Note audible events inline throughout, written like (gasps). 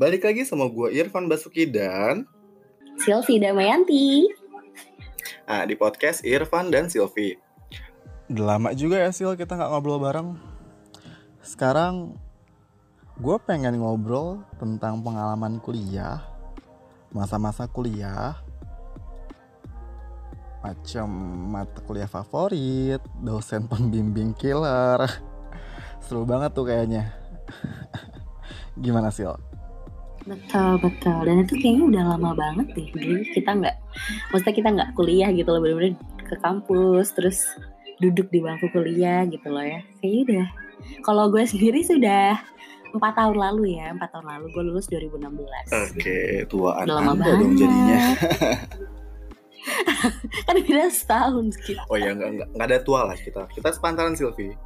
balik lagi sama gue Irfan Basuki dan Silvi Damayanti. Nah, di podcast Irfan dan Silvi. Udah lama juga ya Sil kita nggak ngobrol bareng. Sekarang gue pengen ngobrol tentang pengalaman kuliah, masa-masa kuliah, macam mata kuliah favorit, dosen pembimbing killer. (laughs) Seru banget tuh kayaknya. (laughs) Gimana Sil? Betul betul dan itu kayaknya udah lama banget deh dulu kita nggak maksudnya kita nggak kuliah gitu loh bener-bener ke kampus terus duduk di bangku kuliah gitu loh ya kayaknya udah kalau gue sendiri sudah empat tahun lalu ya empat tahun lalu gue lulus 2016 Oke, tuaan Udah lama Anda banget. dong jadinya. (laughs) kan beda setahun gitu Oh ya, nggak, nggak, nggak ada tua lah kita. Kita sepantaran Silvi.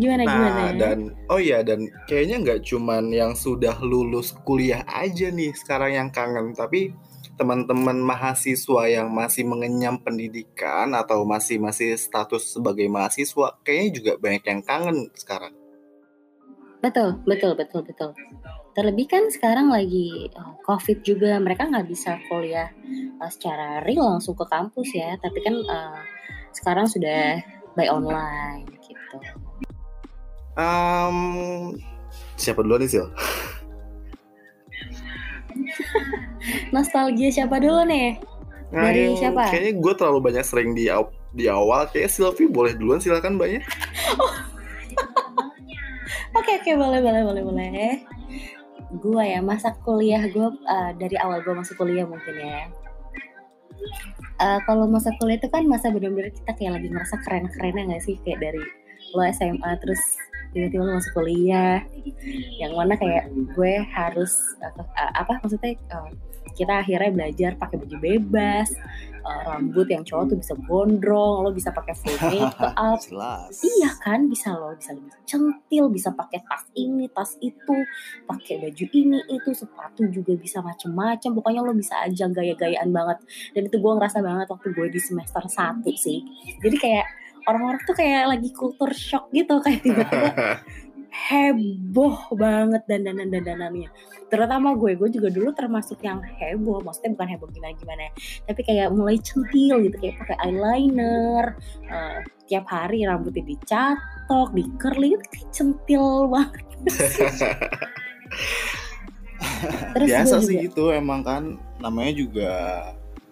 Gimana gimana Nah, dan oh iya dan kayaknya nggak cuman yang sudah lulus kuliah aja nih sekarang yang kangen, tapi teman-teman mahasiswa yang masih mengenyam pendidikan atau masih masih status sebagai mahasiswa kayaknya juga banyak yang kangen sekarang. betul betul betul betul terlebih kan sekarang lagi oh, covid juga mereka nggak bisa kuliah uh, secara real langsung ke kampus ya tapi kan uh, sekarang sudah by online gitu Em, siapa duluan nih Sil? (laughs) nostalgia siapa dulu nih Dari yang siapa? Kayaknya gue terlalu banyak sering di di awal. Kayak Silvi boleh duluan silakan banyak. (laughs) Oke oke boleh boleh boleh boleh. Gua ya masa kuliah gue dari awal gue masuk kuliah mungkin ya. Eh, kalau masa kuliah itu kan masa bener-bener kita kayak lagi ngerasa keren-kerennya nggak sih? Kayak dari lo SMA terus tiba-tiba lo masuk kuliah yang mana kayak gue harus apa, apa maksudnya eh, kita akhirnya belajar pakai baju bebas eh, rambut yang cowok tuh bisa gondrong lo bisa pakai full makeup. (laughs) Iya kan bisa loh, bisa lebih centil, bisa pakai tas ini, tas itu, pakai baju ini itu, sepatu juga bisa macem-macem. Pokoknya lo bisa aja gaya-gayaan banget. Dan itu gue ngerasa banget waktu gue di semester 1 sih. Jadi kayak orang-orang tuh kayak lagi kultur shock gitu kayak tiba-tiba (laughs) heboh banget dandanan dandanannya terutama gue gue juga dulu termasuk yang heboh maksudnya bukan heboh gimana gimana tapi kayak mulai centil gitu kayak pakai eyeliner eh, tiap hari rambutnya dicatok di curly itu kayak centil banget. (laughs) Terus Biasa sih itu emang kan namanya juga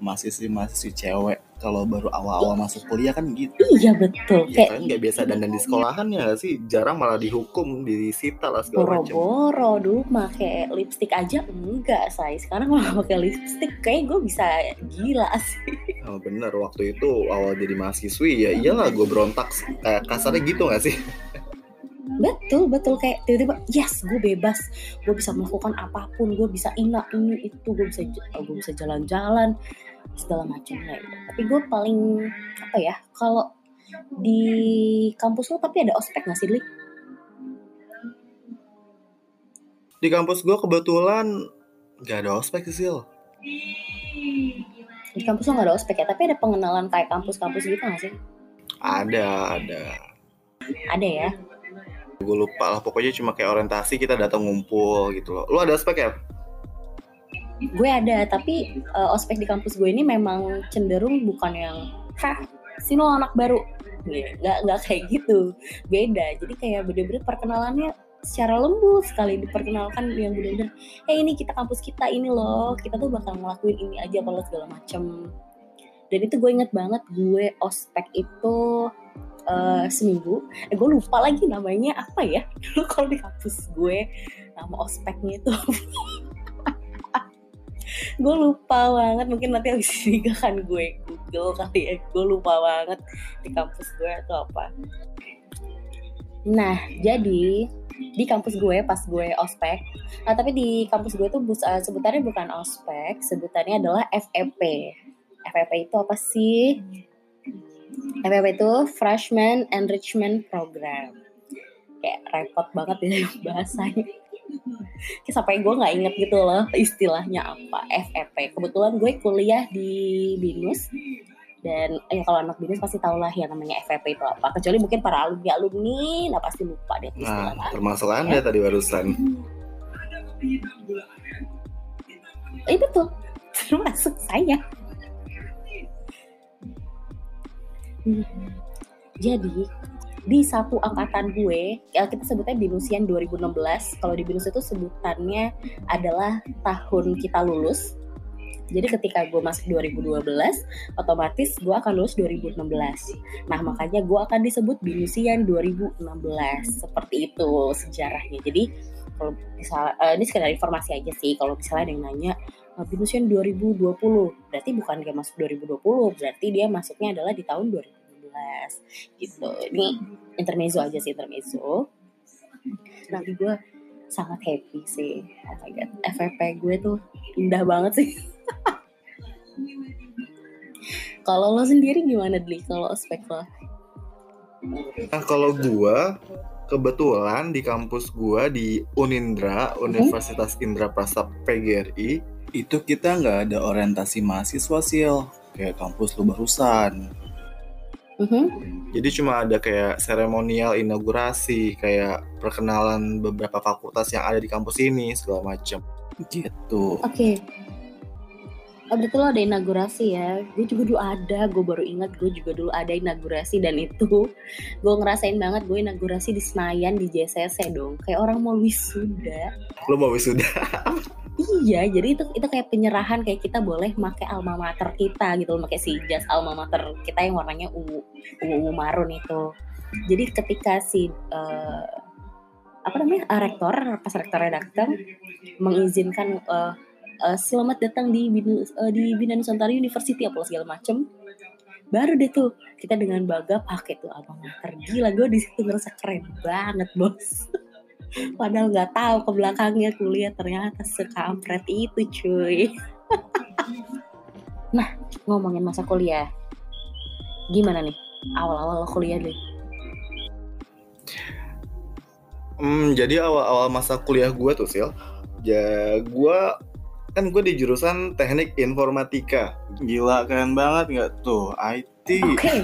mahasiswi mahasiswi cewek kalau baru awal-awal masuk kuliah kan gitu. iya betul. Ya kayak kan nggak biasa dandan di sekolahan ya sih? Jarang malah dihukum disita lah segala macam. boro-boro dulu pakai lipstick aja enggak say. Sekarang kalau pakai lipstick kayak gue bisa gila sih. Oh, bener. Waktu itu awal jadi mahasiswi ya iyalah gue berontak kayak kasarnya gitu nggak sih? betul betul. Kayak tiba-tiba yes gue bebas. Gue bisa melakukan apa pun. Gue bisa ina ini itu. Gue bisa gue bisa jalan-jalan segala macamnya gitu. tapi gue paling apa ya kalau di kampus lo tapi ada ospek nggak sih Lik? Di kampus gue kebetulan nggak ada ospek sih Sil. di kampus lo nggak ada ospek ya tapi ada pengenalan kayak kampus-kampus gitu nggak sih Ada ada. ada ya Gue lupa lah pokoknya cuma kayak orientasi kita datang ngumpul gitu loh. Lu ada ospek ya? Gue ada tapi eh, ospek di kampus gue ini memang cenderung bukan yang hah sini lo anak baru. Nggak- nggak nggak kayak gitu. Beda. Jadi kayak bener-bener perkenalannya secara lembut sekali. Diperkenalkan yang bener-bener eh ini kita kampus kita ini loh. Kita tuh bakal ngelakuin ini aja kalau segala macem. Dan itu gue inget banget gue ospek itu eh, seminggu. Eh, gue lupa lagi namanya apa ya. (laughs) Dulu kalau di kampus gue nama ospeknya itu gue lupa banget mungkin nanti habis ini (laughs) kan gue google kali ya. Gue lupa banget di kampus gue itu apa. Nah jadi di kampus gue pas gue ospek nah tapi di kampus gue tuh eh, sebutannya bukan ospek sebutannya adalah FEP FEP itu apa sih? FEP itu Freshman Enrichment Program. Kayak repot banget ya (laughs) bahasanya sampai gue nggak inget gitu loh istilahnya apa FEP kebetulan gue kuliah di binus dan ya kalau anak bisnis pasti tau lah yang namanya FVP itu apa kecuali mungkin para alumni alumni nah pasti lupa deh Nah, termasuk Anda tadi barusan. Eh betul, termasuk saya. Hmm. Jadi di satu angkatan gue, ya kita sebutnya Binusian 2016. Kalau di Binus itu sebutannya adalah tahun kita lulus. Jadi ketika gue masuk 2012, otomatis gue akan lulus 2016. Nah makanya gue akan disebut Binusian 2016. Seperti itu sejarahnya. Jadi kalau misal eh, ini sekedar informasi aja sih. Kalau misalnya ada yang nanya "Ah, Binusian 2020, berarti bukan dia masuk 2020, berarti dia masuknya adalah di tahun 2016 gitu. Ini intermezzo aja sih intermezzo. Tapi gue sangat happy sih. Oh my god, FVP gue tuh indah banget sih. (laughs) Kalau lo sendiri gimana Dli? Kalau ospek lo? Nah, kalau gua kebetulan di kampus gua di Unindra, Universitas Indra Prasap PGRI, itu kita nggak ada orientasi mahasiswa sil kayak kampus lu barusan. Mhm. Jadi cuma ada kayak seremonial inaugurasi, kayak perkenalan beberapa fakultas yang ada di kampus ini segala macam. Gitu. Oke. Oh, berarti lo ada inaugurasi ya? Gue juga dulu ada, gue baru ingat gue juga dulu ada inaugurasi dan itu (laughs) gue ngerasain banget gue inaugurasi di Senayan di JCC dong. Kayak orang mau wisuda. Lu mau wisuda? (laughs) Iya, jadi itu itu kayak penyerahan kayak kita boleh pakai alma mater kita gitu loh, pakai si jas alma mater kita yang warnanya ungu ungu, ungu marun itu. Jadi ketika si eh, apa namanya eh, rektor pas rektornya datang mengizinkan eh, eh, selamat datang di eh, di Bina Nusantara University apa segala macem. Baru deh tuh kita dengan bangga pakai tuh alma mater gila gue di situ ngerasa keren banget bos. (laughs) Padahal nggak tahu ke belakangnya kuliah ternyata sekampret itu cuy. (laughs) Nah ngomongin masa kuliah. Gimana nih awal-awal kuliah deh? Hmm, jadi awal-awal masa kuliah gue tuh sil, ya gue kan gue di jurusan teknik informatika. Gila keren banget nggak tuh IT. oke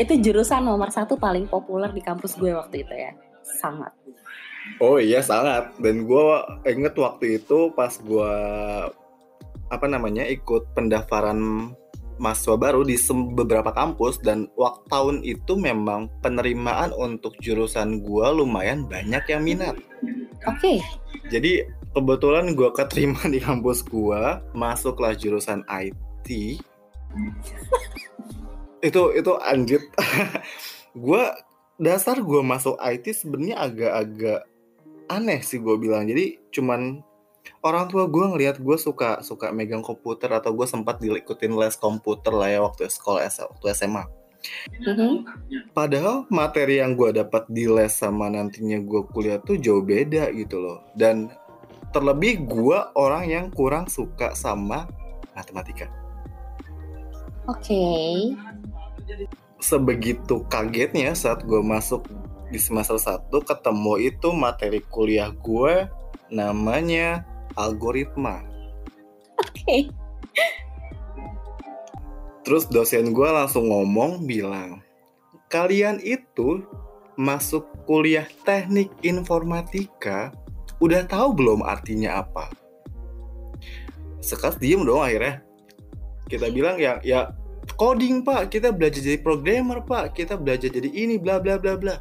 itu jurusan nomor satu paling populer di kampus gue waktu itu ya sangat Oh iya sangat. Dan gue inget waktu itu pas gue apa namanya ikut pendaftaran mahasiswa baru di beberapa kampus dan waktu tahun itu memang penerimaan untuk jurusan gue lumayan banyak yang minat. oke Jadi kebetulan gue keterima di kampus gue, masuklah jurusan IT. itu itu anjir. (laughs) gue dasar gue masuk IT sebenarnya agak-agak aneh sih gue bilang. Jadi cuman orang tua gue ngelihat gue suka suka megang komputer atau gue sempat diikutin les komputer lah ya waktu sekolah waktu SMA. Mhm. Padahal materi yang gue dapat di les sama nantinya gue kuliah tuh jauh beda gitu loh. Dan terlebih gue orang yang kurang suka sama matematika. oke Sebegitu kagetnya saat gue masuk di semester 1 ketemu itu materi kuliah gue namanya algoritma. oke Terus dosen gue langsung ngomong bilang, kalian itu masuk kuliah teknik informatika udah tahu belum artinya apa? Sekas diem dong akhirnya. Kita bilang ya ya coding pak, kita belajar jadi programmer pak, kita belajar jadi ini bla bla bla bla.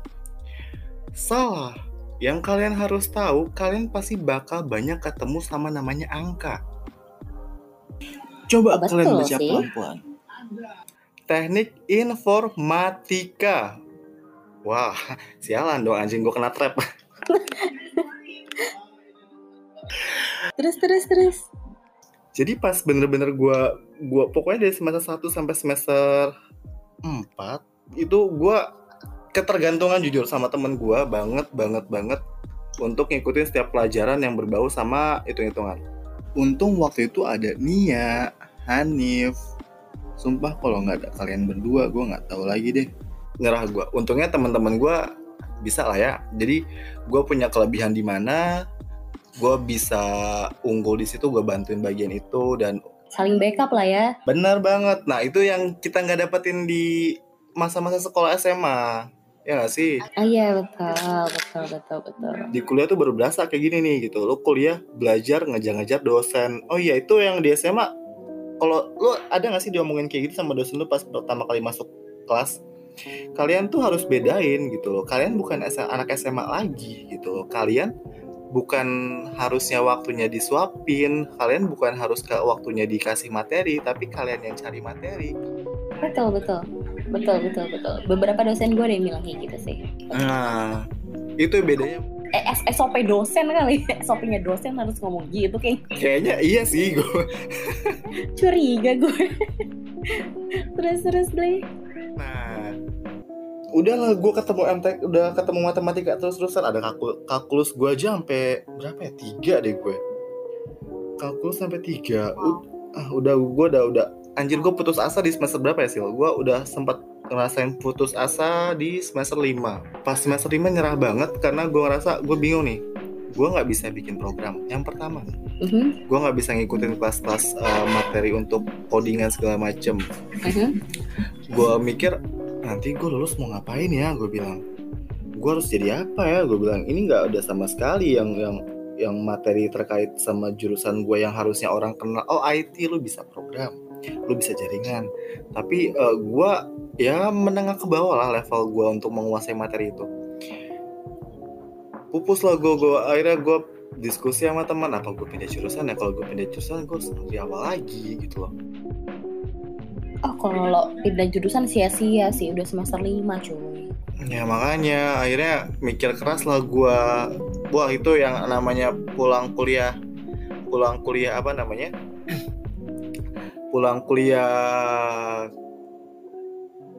Salah. Yang kalian harus tahu, kalian pasti bakal banyak ketemu sama namanya angka. Coba Betul kalian baca pelan-pelan. Teknik informatika. Wah, sialan dong anjing gue kena trap. (laughs) terus terus terus Jadi pas bener-bener gue gua pokoknya dari semester 1 sampai semester 4 itu gue ketergantungan jujur sama temen gue banget banget banget untuk ngikutin setiap pelajaran yang berbau sama hitung-hitungan. Untung waktu itu ada Nia, Hanif. Sumpah kalau nggak ada kalian berdua gue nggak tahu lagi deh. Nyerah gue. Untungnya teman-teman gue bisa lah ya. Jadi gue punya kelebihan di mana gue bisa unggul di situ gue bantuin bagian itu dan saling backup lah ya Benar banget. Nah, itu yang kita nggak dapetin di masa-masa sekolah SMA. Ya nggak sih? ah iya betul betul betul betul Di kuliah tuh baru berasa kayak gini nih gitu. Lo kuliah belajar ngejar-ngejar dosen. Oh iya, itu yang di SMA. Kalau lo ada nggak sih diomongin kayak gitu sama dosen lo pas pertama kali masuk kelas? Kalian tuh harus bedain gitu loh. Kalian bukan anak SMA lagi gitu loh. Kalian bukan harusnya waktunya disuapin. Kalian bukan harus ke waktunya dikasih materi, tapi kalian yang cari materi. betul betul betul betul betul beberapa dosen gue ada yang bilang kayak gitu sih Nah, itu bedanya. eh SOP dosen kali (laughs) SOP-nya dosen harus ngomong gitu kayak Kayaknya iya sih gue. curiga gue (laughs) terus terus deh Nah, udahlah gue ketemu MTK, udah ketemu matematika terus terusan ada kalkul kalkulus gue aja sampai berapa ya tiga deh gue. Kalkulus sampai tiga. U- ah, udah gue udah udah anjir gue putus asa di semester berapa ya sih? Gue udah sempat ngerasain putus asa di semester 5 Pas semester 5 nyerah banget karena gue ngerasa gue bingung nih. Gue nggak bisa bikin program. Yang pertama, Mhm, gue nggak bisa ngikutin kelas-kelas uh, materi untuk codingan segala macem mhm. gue mikir nanti gue lulus mau ngapain ya? Gue bilang gue harus jadi apa ya? Gue bilang ini nggak ada sama sekali yang yang yang materi terkait sama jurusan gue yang harusnya orang kenal. Oh IT lu bisa program lu bisa jaringan. Tapi eh, gue ya menengah ke bawah lah level gue untuk menguasai materi itu. Pupus lah gue gue akhirnya gue diskusi sama teman apa gue pindah jurusan ya? Kalau gue pindah jurusan gue harus awal lagi gitu loh oh kalau lo pindah jurusan sia-sia sih udah semester 5 cuy Ya makanya akhirnya mikir keras lah gua. Wah itu yang namanya pulang kuliah, pulang kuliah apa namanya? (clears throat) pulang kuliah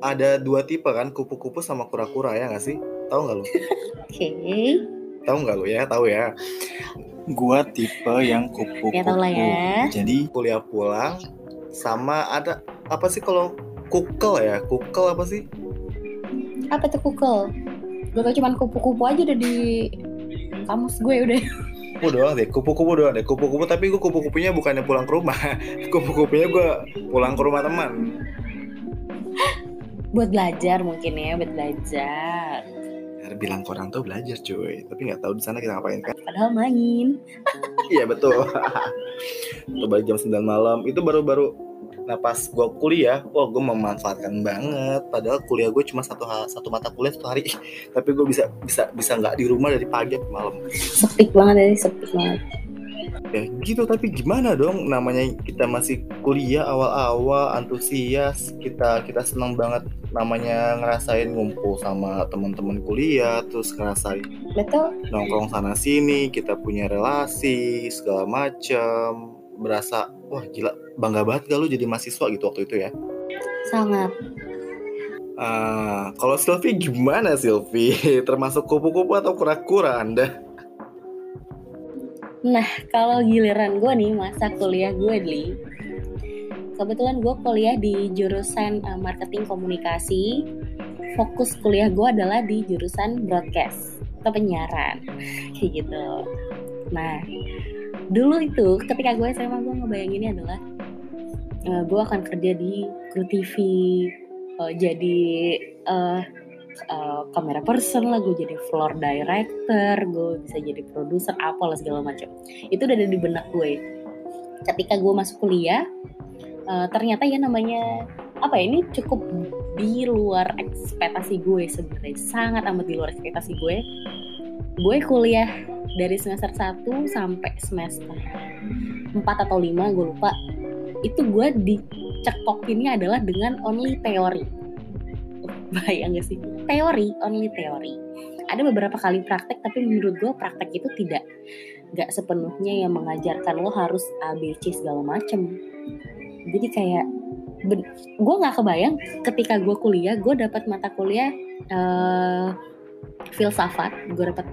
ada dua tipe kan, kupu-kupu sama kura-kura ya nggak sih? Tahu nggak lu? (laughs) oke Tahu nggak lu ya? Tahu ya. Gua tipe yang kupu-kupu. Ya, tahu lah ya. Jadi kuliah pulang sama ada apa sih kalau kukel ya? Kukel apa sih? apa tuh kukel gue tau cuman kupu-kupu aja udah di kamus gue udah kupu doang deh, kupu-kupu doang deh, kupu-kupu tapi gue kupu-kupunya bukannya pulang ke rumah, (laughs) kupu-kupunya gue pulang ke rumah teman. buat belajar mungkin ya buat belajar bilang ke orang tuh belajar cuy, tapi nggak tahu di sana kita ngapain kan? padahal main (laughs) Iya betul. (laughs) Tuh balik jam 9 malam itu baru-baru. Nah pas gue kuliah, wah gue memanfaatkan banget. Padahal kuliah gue cuma satu satu mata kuliah satu hari, (laughs) tapi gue bisa bisa bisa nggak di rumah dari pagi sampai malam. sepik banget ya sepik banget Ya gitu. Tapi gimana dong? Namanya kita masih kuliah awal-awal antusias kita kita senang banget namanya ngerasain ngumpul sama teman-teman kuliah terus ngerasain betul. nongkrong sana sini kita punya relasi segala macam berasa wah gila bangga banget gak lu jadi mahasiswa gitu waktu itu ya? Sangat. Ah, kalau Sylvie gimana Sylvie? (laughs) Termasuk kupu-kupu atau kura-kura anda Nah, kalau giliran gue nih masa kuliah gue Dli Kebetulan gue kuliah di jurusan eh, marketing komunikasi. Fokus kuliah gue adalah di jurusan broadcast atau penyiaran (laughs) Kayak gitu. Nah, dulu itu ketika gue SMA gue ngebayanginnya adalah eh, Gue akan kerja di Kru TV eh, Jadi eh, eh, kamera person lah, gue jadi floor director, gue bisa jadi produser apa lah segala macam. Itu udah ada di benak gue. Ketika gue masuk kuliah, eh, ternyata ya namanya apa ya ini cukup di luar ekspektasi gue sebenarnya, sangat amat di luar ekspektasi gue. Gue kuliah dari semester 1 sampai semester 4 atau 5 gue lupa. Itu gue dicekokinnya adalah dengan only teori bayang gak sih? Teori only teori. Ada beberapa kali praktek tapi menurut gue praktek itu tidak. Nggak sepenuhnya yang mengajarkan lo harus A B C segala macem. Jadi kayak gue nggak kebayang ketika gue kuliah gue dapat mata kuliah eh filsafat. Gue dapat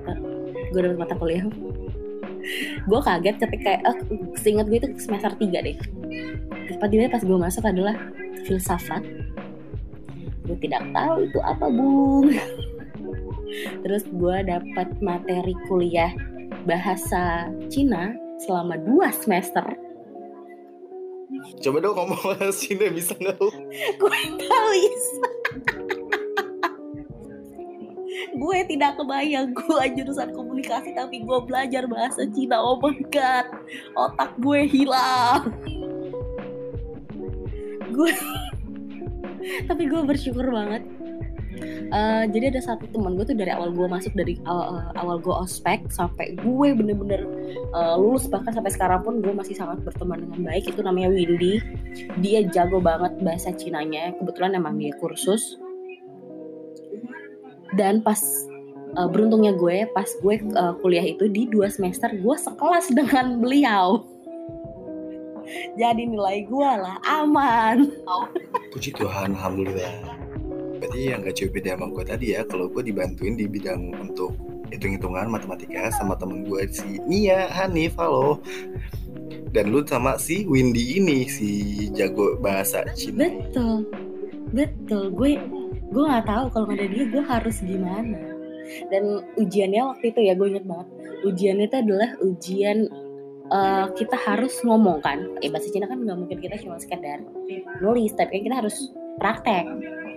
gue dapat mata kuliah. (laughs) Gue kaget ketika eh, seingat gue itu semester 3 deh. Tiba-tiba pas gue masuk adalah filsafat gue tidak tahu itu apa bung. (laughs) Terus gue dapat materi kuliah bahasa Cina selama dua semester. Coba dong ngomong bahasa Cina bisa nggak gue nggak bisa gue tidak kebayang. Gue jurusan komunikasi tapi gue belajar bahasa Cina. Oh my god. Otak gue hilang. (laughs) Gue tapi gue bersyukur banget. Eh, jadi ada satu teman gue tuh dari awal gue masuk dari awal, awal gue ospek sampai gue bener-bener eh, lulus bahkan sampai sekarang pun gue masih sangat berteman dengan baik. Itu namanya Windy. Dia jago banget bahasa Cinanya. Kebetulan emang dia kursus. Dan pas eh, beruntungnya gue pas gue eh, kuliah itu di dua semester gue sekelas dengan beliau jadi nilai gue lah aman Puji Tuhan, alhamdulillah. Berarti yang gak jauh beda sama gue tadi ya. Kalau gue dibantuin di bidang untuk hitung-hitungan matematika sama temen gue si Nia, Hanif, halo. Dan lu sama si Windy ini si jago bahasa Cina. betul betul gue gue nggak tahu kalau nggak ada dia gue harus gimana dan ujiannya waktu itu ya gue inget banget ujiannya itu adalah ujian eh, kita harus ngomong kan. Eh bahasa Cina kan nggak mungkin kita cuma sekedar nulis tapi kan kita harus praktek.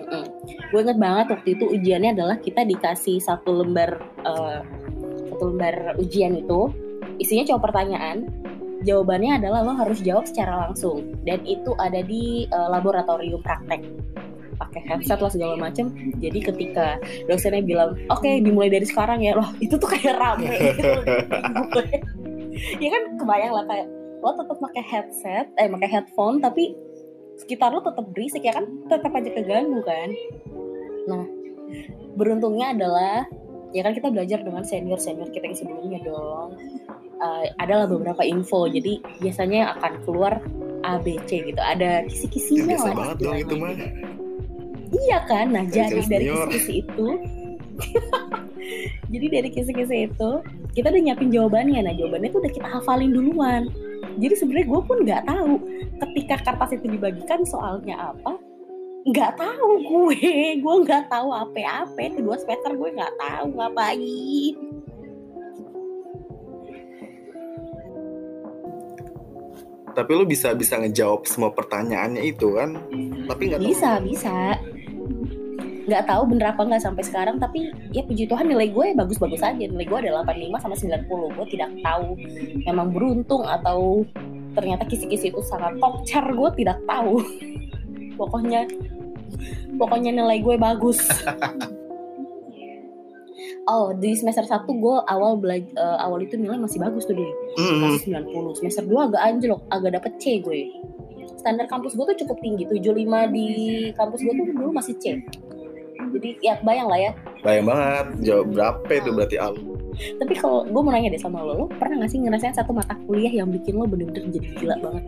Mm-mm. gue inget banget waktu itu ujiannya adalah kita dikasih satu lembar eh, satu lembar ujian itu. Isinya cuma pertanyaan. Jawabannya adalah lo harus jawab secara langsung. Dan itu ada di eh, laboratorium praktek. Pakai headset lah segala macem. Jadi ketika dosennya bilang oke dimulai dari sekarang ya. Loh itu tuh kayak rame. (laughs) Gitu. Gue, ya kan kebayang lah kayak lo tetap pakai headset eh pakai headphone tapi sekitar lo tetap berisik ya kan? Tetap aja keganggu kan? Nah beruntungnya adalah ya kan kita belajar dengan senior senior kita yang sebelumnya dong. Eh, adalah beberapa info jadi biasanya yang akan keluar ABC gitu. Ada Ya, kisi-kisinya lah. banget dong itu mah. Iya kan, nah (laughs) jadi dari kisi-kisi itu, jadi dari kisi-kisi itu kita udah nyiapin jawabannya. Nah jawabannya tuh udah kita hafalin duluan. Jadi sebenarnya gue pun nggak tahu ketika kertas itu dibagikan soalnya apa, nggak tahu gue, (laughs) gue nggak tahu apa-apa. Itu dua semester gue nggak tahu ngapain. Tapi lu bisa bisa ngejawab semua pertanyaannya itu kan. Tapi nggak tahu. Bisa bisa. Nggak tahu bener apa nggak sampai sekarang, tapi ya puji Tuhan nilai gue bagus-bagus aja. Nilai gue ada 85 sama 90. Gue tidak tahu memang beruntung atau ternyata kisi-kisi itu sangat tokcer. Gue tidak tahu. (laughs) pokoknya pokoknya nilai gue bagus. (laughs) Oh, di semester 1 gue awal belajar awal itu nilai masih bagus tuh deh. Masih 90. Semester 2 agak anjlok, agak dapet C gue. Standar kampus gue tuh cukup tinggi, 75 di kampus gue tuh dulu masih C. Jadi ya bayang lah ya. Bayang banget. Jawab berapa itu berarti al? Tapi kalau gue mau nanya deh sama lo, lo pernah gak sih ngerasain satu mata kuliah yang bikin lo bener-bener jadi gila banget?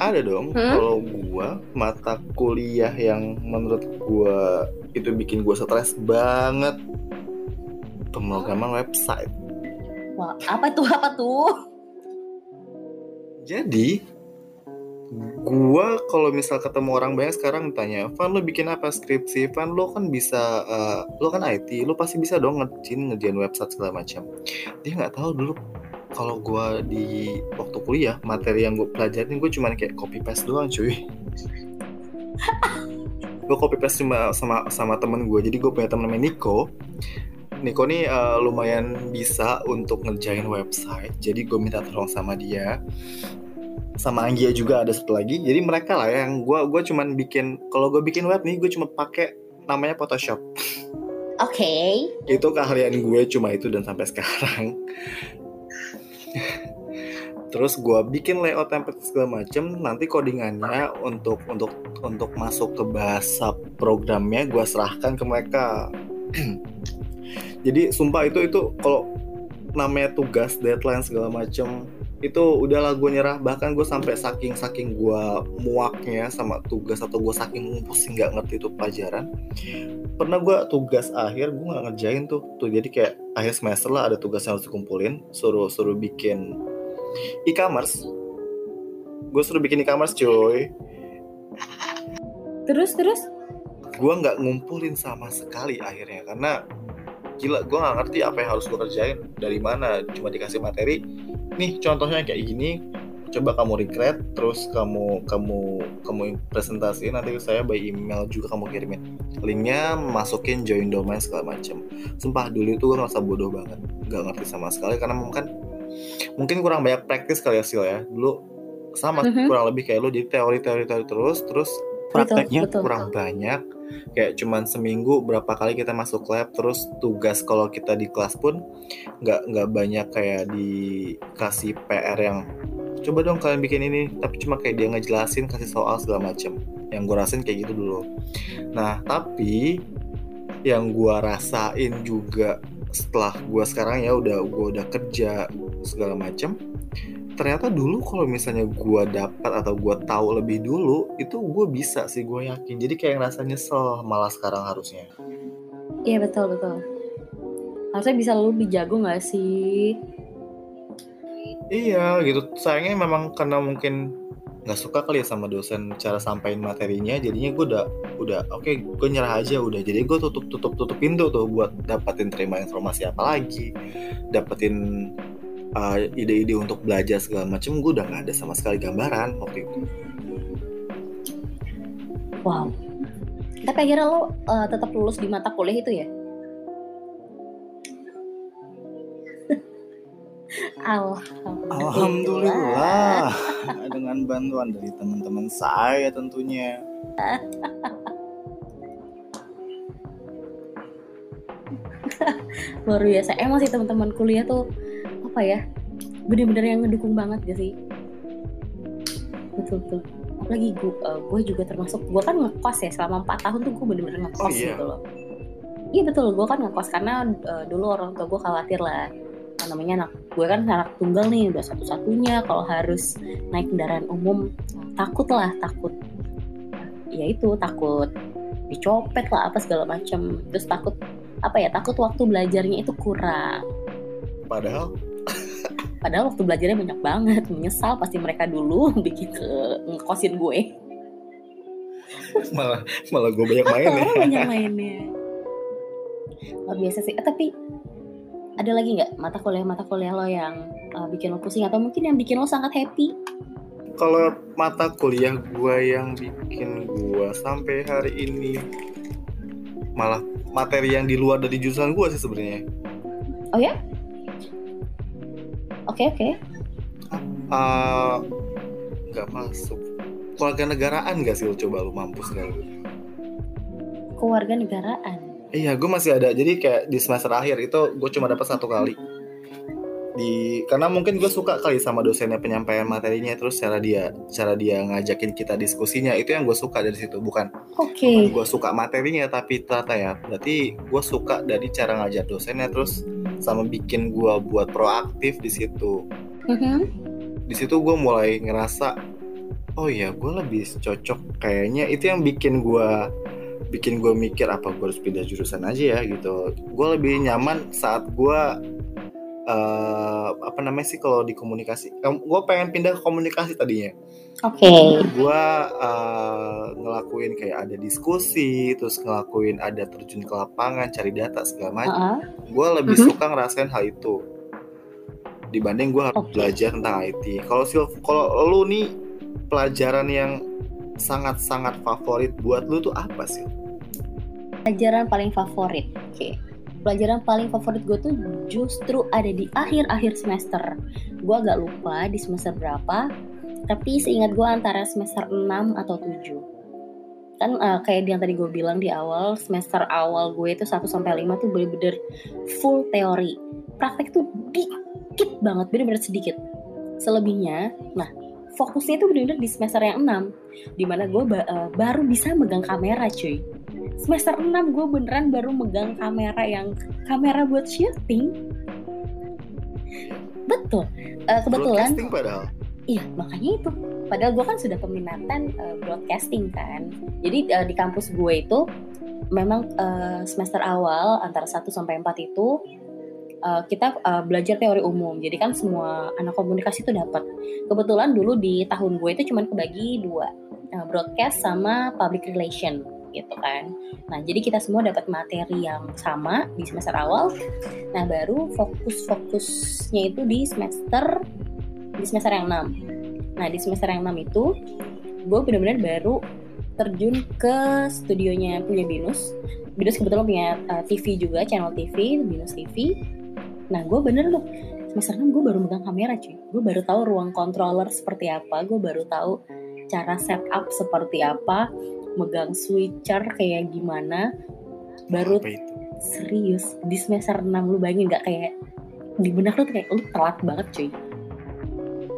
Ada dong. Hmm? Kalau gua mata kuliah yang menurut gua itu bikin gua stres banget. Pemrograman website. Wah, apa tuh apa tuh? Jadi gua kalau misal ketemu orang banyak sekarang tanya, "Van lo bikin apa skripsi? Van lo kan bisa eh, lo kan IT, lo pasti bisa dong ngerjain ngerjain website segala macam." Dia nggak tahu dulu kalau gua di waktu kuliah materi yang gue pelajarin gue cuman kayak copy paste doang cuy. (laughs) gue copy paste cuma sama sama temen gue jadi gue punya temen namanya Nico Niko nih eh, lumayan bisa untuk ngerjain website jadi gue minta tolong sama dia sama Anggia juga ada satu lagi. Jadi mereka lah yang gue gue cuman bikin kalau gue bikin web nih gue cuma pakai namanya Photoshop. Oke. itu keahlian gue cuma itu dan sampai sekarang. Terus gue bikin layout template segala macem. Nanti codingannya untuk untuk untuk masuk ke bahasa programnya gue serahkan ke mereka. (clears throat) Jadi sumpah itu itu kalau namanya tugas deadline segala macem itu udahlah gue nyerah. Bahkan gue sampai saking saking gue muaknya sama tugas atau gue saking pusing nggak ngerti itu pelajaran pernah gue tugas akhir gue nggak ngerjain tuh. Tuh jadi kayak akhir semester lah ada tugas yang harus dikumpulin suruh suruh bikin e-commerce. Gue suruh bikin e-commerce cuy. Terus terus? Gue nggak ngumpulin sama sekali akhirnya karena gila gue nggak ngerti apa yang harus gue kerjain. Dari mana? Cuma dikasih materi nih contohnya kayak gini. Coba kamu recreate terus kamu kamu kamu presentasiin. Nanti saya by email juga kamu kirimin. Linknya masukin join domain segala macam sumpah dulu itu gue ngerasa bodoh banget. Nggak ngerti sama sekali karena mungkin mungkin kurang banyak praktis kali ya Sil ya. Dulu sama Mhm. kurang lebih kayak lo jadi teori teori teori terus terus prakteknya betul. kurang banyak. Kayak cuman seminggu berapa kali kita masuk lab terus tugas kalau kita di kelas pun nggak nggak banyak kayak dikasih PR yang coba dong kalian bikin ini tapi cuma kayak dia ngejelasin kasih soal segala macam yang gue rasain kayak gitu dulu. Nah tapi yang gue rasain juga setelah gue sekarang ya udah gue udah kerja segala macam ternyata dulu kalau misalnya gue dapat atau gue tahu lebih dulu itu gue bisa sih gue yakin jadi kayak ngerasa nyesel malah sekarang harusnya Iya betul betul. Harusnya bisa lu lebih jago nggak sih? Iya gitu sayangnya memang karena mungkin nggak suka kali ya sama dosen cara sampaikan materinya jadinya gue udah udah oke gue nyerah aja udah jadi gue tutup tutup tutup pintu tuh buat dapetin terima informasi apa lagi dapetin uh, ide-ide untuk belajar segala macem gue udah nggak ada sama sekali gambaran waktu itu Wow. Tapi akhirnya lo uh, tetap lulus di mata kuliah itu ya? (laughs) Alhamdulillah. Alhamdulillah (laughs) dengan bantuan dari teman-teman saya tentunya. (laughs) Luar biasa. Emang sih teman-teman kuliah tuh apa ya? Bener-bener yang ngedukung banget gak sih? Betul betul. Apalagi gue, gue juga termasuk gue kan ngekos ya selama 4 tahun tuh gue bener-bener ngekos Oh, iya? gitu loh. Iya betul, gue kan ngekos karena uh, dulu orang tua gue khawatir lah apa namanya anak gue kan anak tunggal nih udah satu-satunya kalau harus naik kendaraan umum takut lah takut ya itu takut dicopet lah apa segala macam terus takut apa ya takut waktu belajarnya itu kurang padahal padahal waktu belajarnya banyak banget. Menyesal pasti mereka dulu (laughs) bikin ke ngekosin gue. Malah malah gue banyak main ya. banyak mainnya. Luar biasa sih. Eh, tapi ada lagi nggak mata kuliah mata kuliah lo yang uh, bikin lo pusing atau mungkin yang bikin lo sangat happy? Kalau mata kuliah gue yang bikin gue sampai hari ini malah materi yang di luar dari jurusan gue sih sebenarnya. Oh ya oke oke. Eh, nggak masuk. Keluarga negaraan gak sih lo coba lu mampus lu keluarga negaraan? Iya gue masih ada. Jadi kayak di semester akhir itu gue cuma dapat satu kali di karena mungkin gue suka kali sama dosennya penyampaian materinya terus cara dia cara dia ngajakin kita diskusinya itu yang gue suka dari situ bukan oke. gue suka materinya tapi ternyata ya berarti gue suka dari cara ngajar dosennya terus sama bikin gue buat proaktif di situ. Mhm. di situ gue mulai ngerasa oh ya gue lebih cocok kayaknya itu yang bikin gue bikin gue mikir apa gue harus pindah jurusan aja ya gitu. Gue lebih nyaman saat gue eh apa namanya sih kalau di komunikasi gue pengen pindah ke komunikasi tadinya oke gue eh, ngelakuin kayak ada diskusi terus ngelakuin ada terjun ke lapangan cari data segala macam Heeh. gue lebih Mhm. suka ngerasain hal itu dibanding gue harus Oke. belajar tentang IT. Kalau Sil- kalau lu nih pelajaran yang sangat-sangat favorit buat lu tuh apa sih? pelajaran paling favorit oke pelajaran paling favorit gue tuh justru ada di akhir-akhir semester. Gue agak lupa di semester berapa tapi seingat gue antara semester 6 atau 7 kan eh, kayak yang tadi gue bilang di awal semester awal gue itu 1 sampai 5 tuh bener-bener full teori. Praktek tuh dikit banget bener-bener sedikit. Selebihnya nah fokusnya itu bener-bener di semester yang 6 di mana gue ba- eh, baru bisa megang kamera cuy semester 6 gue beneran baru megang kamera yang kamera buat syuting betul Eh, kebetulan Broadcasting padahal. Iya, makanya itu. Padahal gue kan sudah peminatan uh, broadcasting kan. Jadi uh, di kampus gue itu memang uh, semester awal antara 1 sampai 4 itu uh, kita uh, belajar teori umum. Jadi kan semua anak komunikasi itu dapat. Kebetulan dulu di tahun gue itu cuman kebagi dua, uh, broadcast sama public relation gitu kan. Nah, jadi kita semua dapat materi yang sama di semester awal. Nah, baru fokus-fokusnya itu di semester di semester yang 6 Nah di semester yang 6 itu gue benar-benar baru terjun ke studionya punya Binus. Binus kebetulan punya uh, TV juga, channel TV, Binus TV. Nah gue bener loh semester 6 gue baru megang kamera cuy. Gue baru tahu ruang controller seperti apa, gue baru tahu cara setup seperti apa, megang switcher kayak gimana. Baru serius di semester 6 lu bayangin gak kayak di benak lu tuh kayak lu telat banget cuy.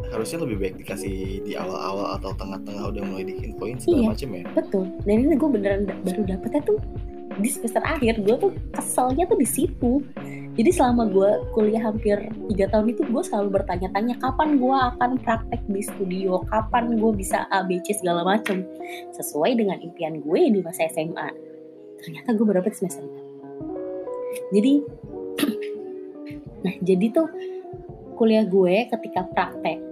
Harusnya lebih baik dikasih di awal-awal atau tengah-tengah udah mulai diinfoin Iya. segala macem ya. Betul. Dan ini gue beneran da- baru dapetnya tuh di semester akhir. Gue tuh keselnya tuh di situ. Jadi selama gue kuliah hampir tiga tahun itu gue selalu bertanya-tanya kapan gue akan praktek di studio, kapan gue bisa ABC segala macem sesuai dengan impian gue di masa SMA. Ternyata gue dapet di semester 6. Jadi, (clears throat) nah jadi tuh kuliah gue ketika praktek,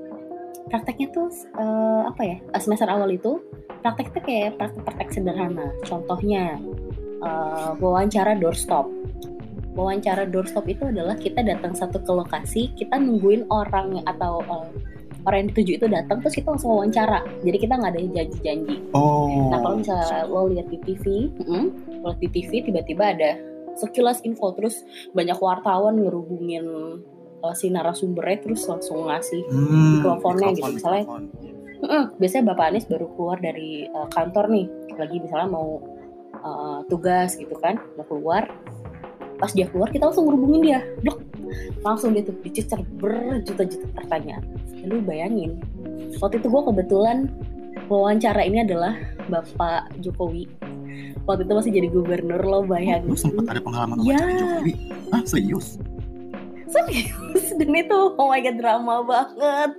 prakteknya tuh eh, apa ya semester awal itu praktek itu kayak praktek-praktek sederhana. Contohnya eh, wawancara doorstop. Wawancara doorstop itu adalah kita datang satu ke lokasi, kita nungguin orang atau eh, orang yang dituju itu datang, terus kita langsung wawancara. Jadi kita nggak ada janji-janji. Oh. Nah kalau misalnya lo lihat di TV, mm, lo lihat di TV tiba-tiba ada sekilas info terus banyak wartawan ngerubungin eh, si narasumbernya terus langsung ngasih Hmm, mikrofonnya gitu, misalnya. mikrofon. Mm-mm. biasanya Bapak Anies baru keluar dari uh, kantor nih, lagi misalnya mau uh, tugas gitu kan, mau keluar. Pas dia keluar kita langsung ngerubungin dia, Dok. Langsung dia tuh dicecer berjuta-juta pertanyaan. Lu bayangin, waktu itu gue kebetulan wawancara ini adalah Bapak Jokowi. Waktu itu masih jadi gubernur lo bayangin. Lu sempet ada pengalaman Ya. Jokowi? Ah serius? serius (laughs) dan itu oh my god drama banget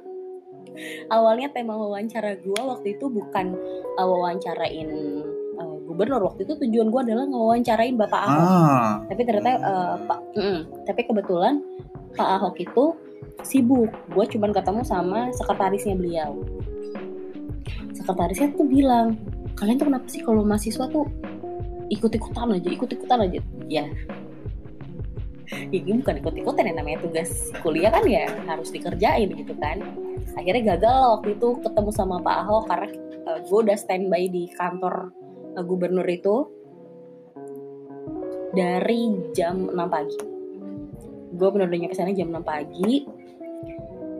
awalnya tema wawancara gue waktu itu bukan uh, wawancarain gubernur. Waktu itu tujuan gue adalah ngewawancarain bapak Ahok. Ah. tapi ternyata uh, pak mm, tapi kebetulan pak Ahok itu sibuk. Gue cuman ketemu sama sekretarisnya beliau. Sekretarisnya tuh bilang kalian tuh kenapa sih kalau mahasiswa tuh ikut-ikutan aja ikut-ikutan aja? Ya. Ya ini bukan ikut-ikutan ya namanya tugas kuliah kan ya harus dikerjain gitu kan. Akhirnya gagal waktu itu ketemu sama Pak Ahok karena gue udah standby di kantor gubernur itu dari jam 6 pagi. Gue udah nyampe sana jam 6 pagi.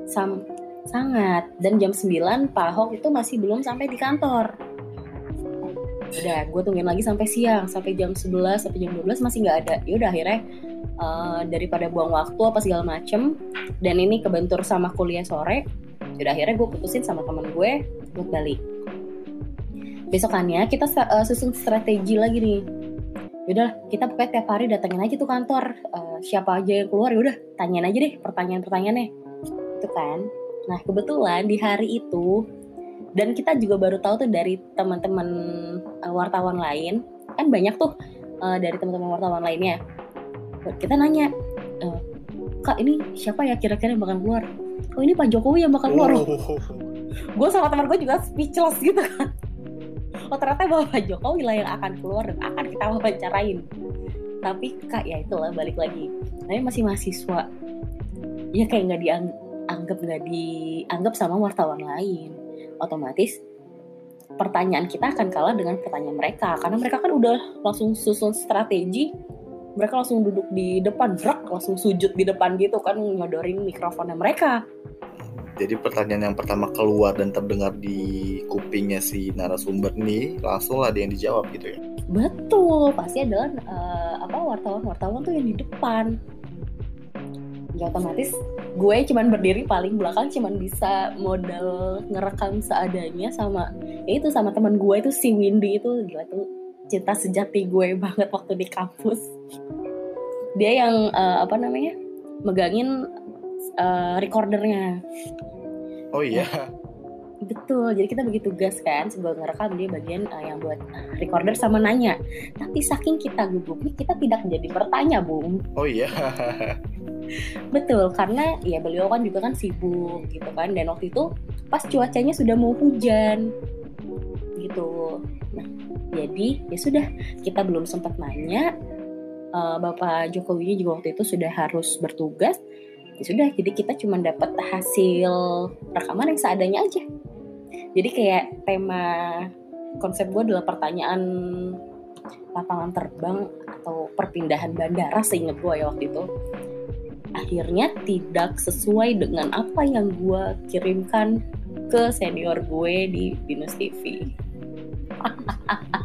Sam sangat. Dan jam 9 Pak Ahok itu masih belum sampai di kantor. Udah gue tungguin lagi sampai siang. Sampai jam 11 sampai jam 12 masih nggak ada. Ya udah akhirnya uh, daripada buang waktu apa segala macem dan ini kebentur sama kuliah sore udah akhirnya gue putusin sama temen gue buat balik besokannya kita uh, susun strategi lagi nih. Yaudah kita pokoknya tiap hari datengin aja tuh kantor. Uh, siapa aja yang keluar yaudah tanyain aja deh pertanyaan-pertanyaannya. Itu kan? Nah kebetulan di hari itu dan kita juga baru tahu tuh dari teman-teman uh, wartawan lain kan banyak tuh uh, dari teman-teman wartawan lainnya. Kita nanya e, kak ini siapa ya kira-kira yang bakal keluar? Oh ini Pak Jokowi yang bakal keluar. Oh. gue sama teman gue juga speechless gitu kan oh ternyata Bapak Jokowi lah yang akan keluar dan akan kita wawancarain. Tapi kak ya itulah balik lagi. Tapi masih mahasiswa. Ya kayak nggak dianggap nggak dianggap sama wartawan lain. Otomatis pertanyaan kita akan kalah dengan pertanyaan mereka. Karena mereka kan udah langsung susun strategi mereka langsung duduk di depan brak langsung sujud di depan gitu kan nyodorin mikrofonnya mereka. Jadi pertanyaan yang pertama keluar dan terdengar di kupingnya si narasumber nih langsung lah dia yang dijawab gitu ya. betul pasti adalah uh, apa wartawan wartawan tuh yang di depan. Ya otomatis gue cuman berdiri paling belakang cuman bisa modal ngerekam seadanya sama ya itu sama teman gue itu si Windy itu gila tuh cinta sejati gue (laughs) banget waktu di kampus. Dia yang uh, apa namanya megangin uh, recordernya. Oh iya. betul. Jadi kita bagi tugas kan sebelum ngerekam dia bagian uh, yang buat recorder sama nanya. Tapi saking kita gugupnya kita tidak menjadi bertanya bung. Oh iya. betul karena ya beliau kan juga kan sibuk gitu kan. Dan waktu itu pas cuacanya sudah mau hujan gitu. Nah jadi ya sudah kita belum sempat nanya. Uh, bapak Jokowi juga waktu itu sudah harus bertugas. Ya sudah jadi kita cuma dapat hasil rekaman yang seadanya aja. Jadi kayak tema konsep gue adalah pertanyaan lapangan terbang atau perpindahan bandara seingat gue ya waktu itu. Akhirnya tidak sesuai dengan apa yang gue kirimkan ke senior gue di Binus TV. (laughs)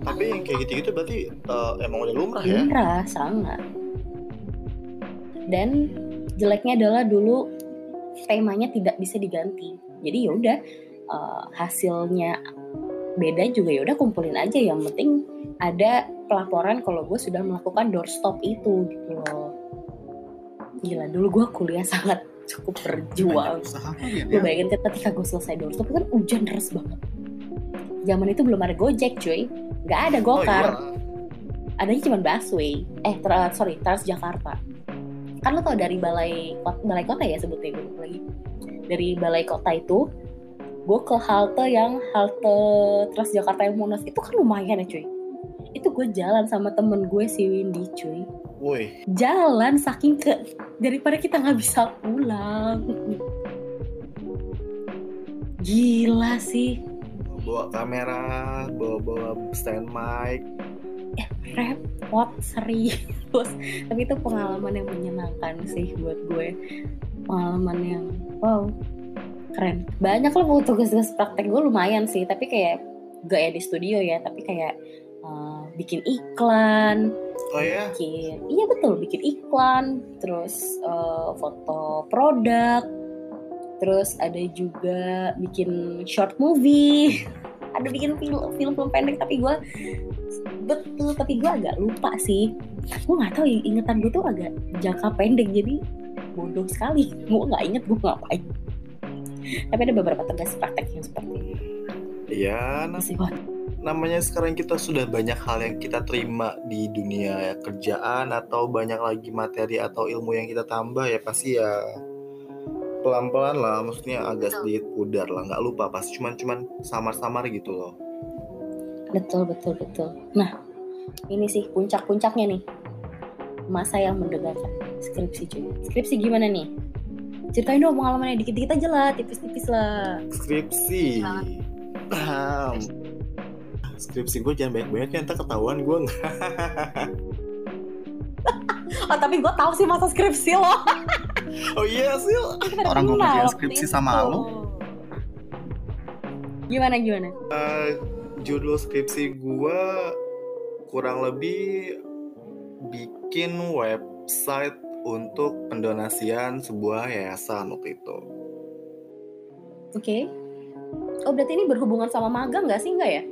Tapi yang kayak gitu-gitu berarti uh, emang udah lumrah ya? Lumrah, sangat. Dan jeleknya adalah dulu temanya tidak bisa diganti. Jadi ya udah uh, hasilnya beda juga ya udah kumpulin aja yang penting ada pelaporan kalau gue sudah melakukan doorstop itu gitu loh gila dulu gue kuliah sangat cukup berjuang ya, gue bayangin ketika gue selesai doorstop kan hujan deras banget zaman itu belum ada gojek cuy nggak ada gokar. Oh, iya. adanya cuma busway. Eh tra- sorry Transjakarta. Kan lo tau dari balai kota, balai kota ya sebutnya gue lagi. Dari balai kota itu gue ke halte yang halte Transjakarta yang Monas. Itu kan lumayan ya cuy. Itu gue jalan sama temen gue si Windy cuy. Woi, jalan saking ke daripada kita nggak bisa pulang. Gila sih bawa kamera, bawa-bawa stand mic. repot serius (laughs) tapi itu pengalaman yang menyenangkan sih buat gue pengalaman yang wow keren banyak loh tugas-tugas praktek gue lumayan sih tapi kayak gak ya di studio ya tapi kayak uh, bikin iklan Oh ya? bikin iya betul bikin iklan terus uh, foto produk terus ada juga bikin short movie. (laughs) Ada bikin film film film pendek tapi gue betul tapi gue agak lupa sih. Gue nggak tahu ingetan gue tuh agak jangka pendek jadi bodoh sekali. (laughs) Gue nggak inget gue ngapain. Tapi ada beberapa tugas praktek yang seperti Iya, nah, sih Wan. namanya sekarang kita sudah banyak hal yang kita terima di dunia kerjaan atau banyak lagi materi atau ilmu yang kita tambah ya pasti ya pelan-pelan lah maksudnya agak sedikit pudar lah nggak lupa pasti cuman cuman samar-samar gitu loh Betul, betul, betul. Nah, ini sih puncak-puncaknya nih. Masa yang mendengarkan skripsi cuy. Skripsi gimana nih? Ceritain dong pengalamannya dikit-dikit aja lah, tipis-tipis lah. skripsi Ahem. skripsi gue jangan banyak-banyak ya ntar ketahuan gue nggak (laughs) Oh, tapi gue tahu sih masa skripsi lo. (laughs) oh iya sih Orang gua kerjain skripsi sama lo. Gimana, gimana? judul skripsi gue kurang lebih bikin website untuk pendonasian sebuah yayasan waktu itu. Oke. Oh, berarti ini berhubungan sama magang nggak sih? Nggak ya?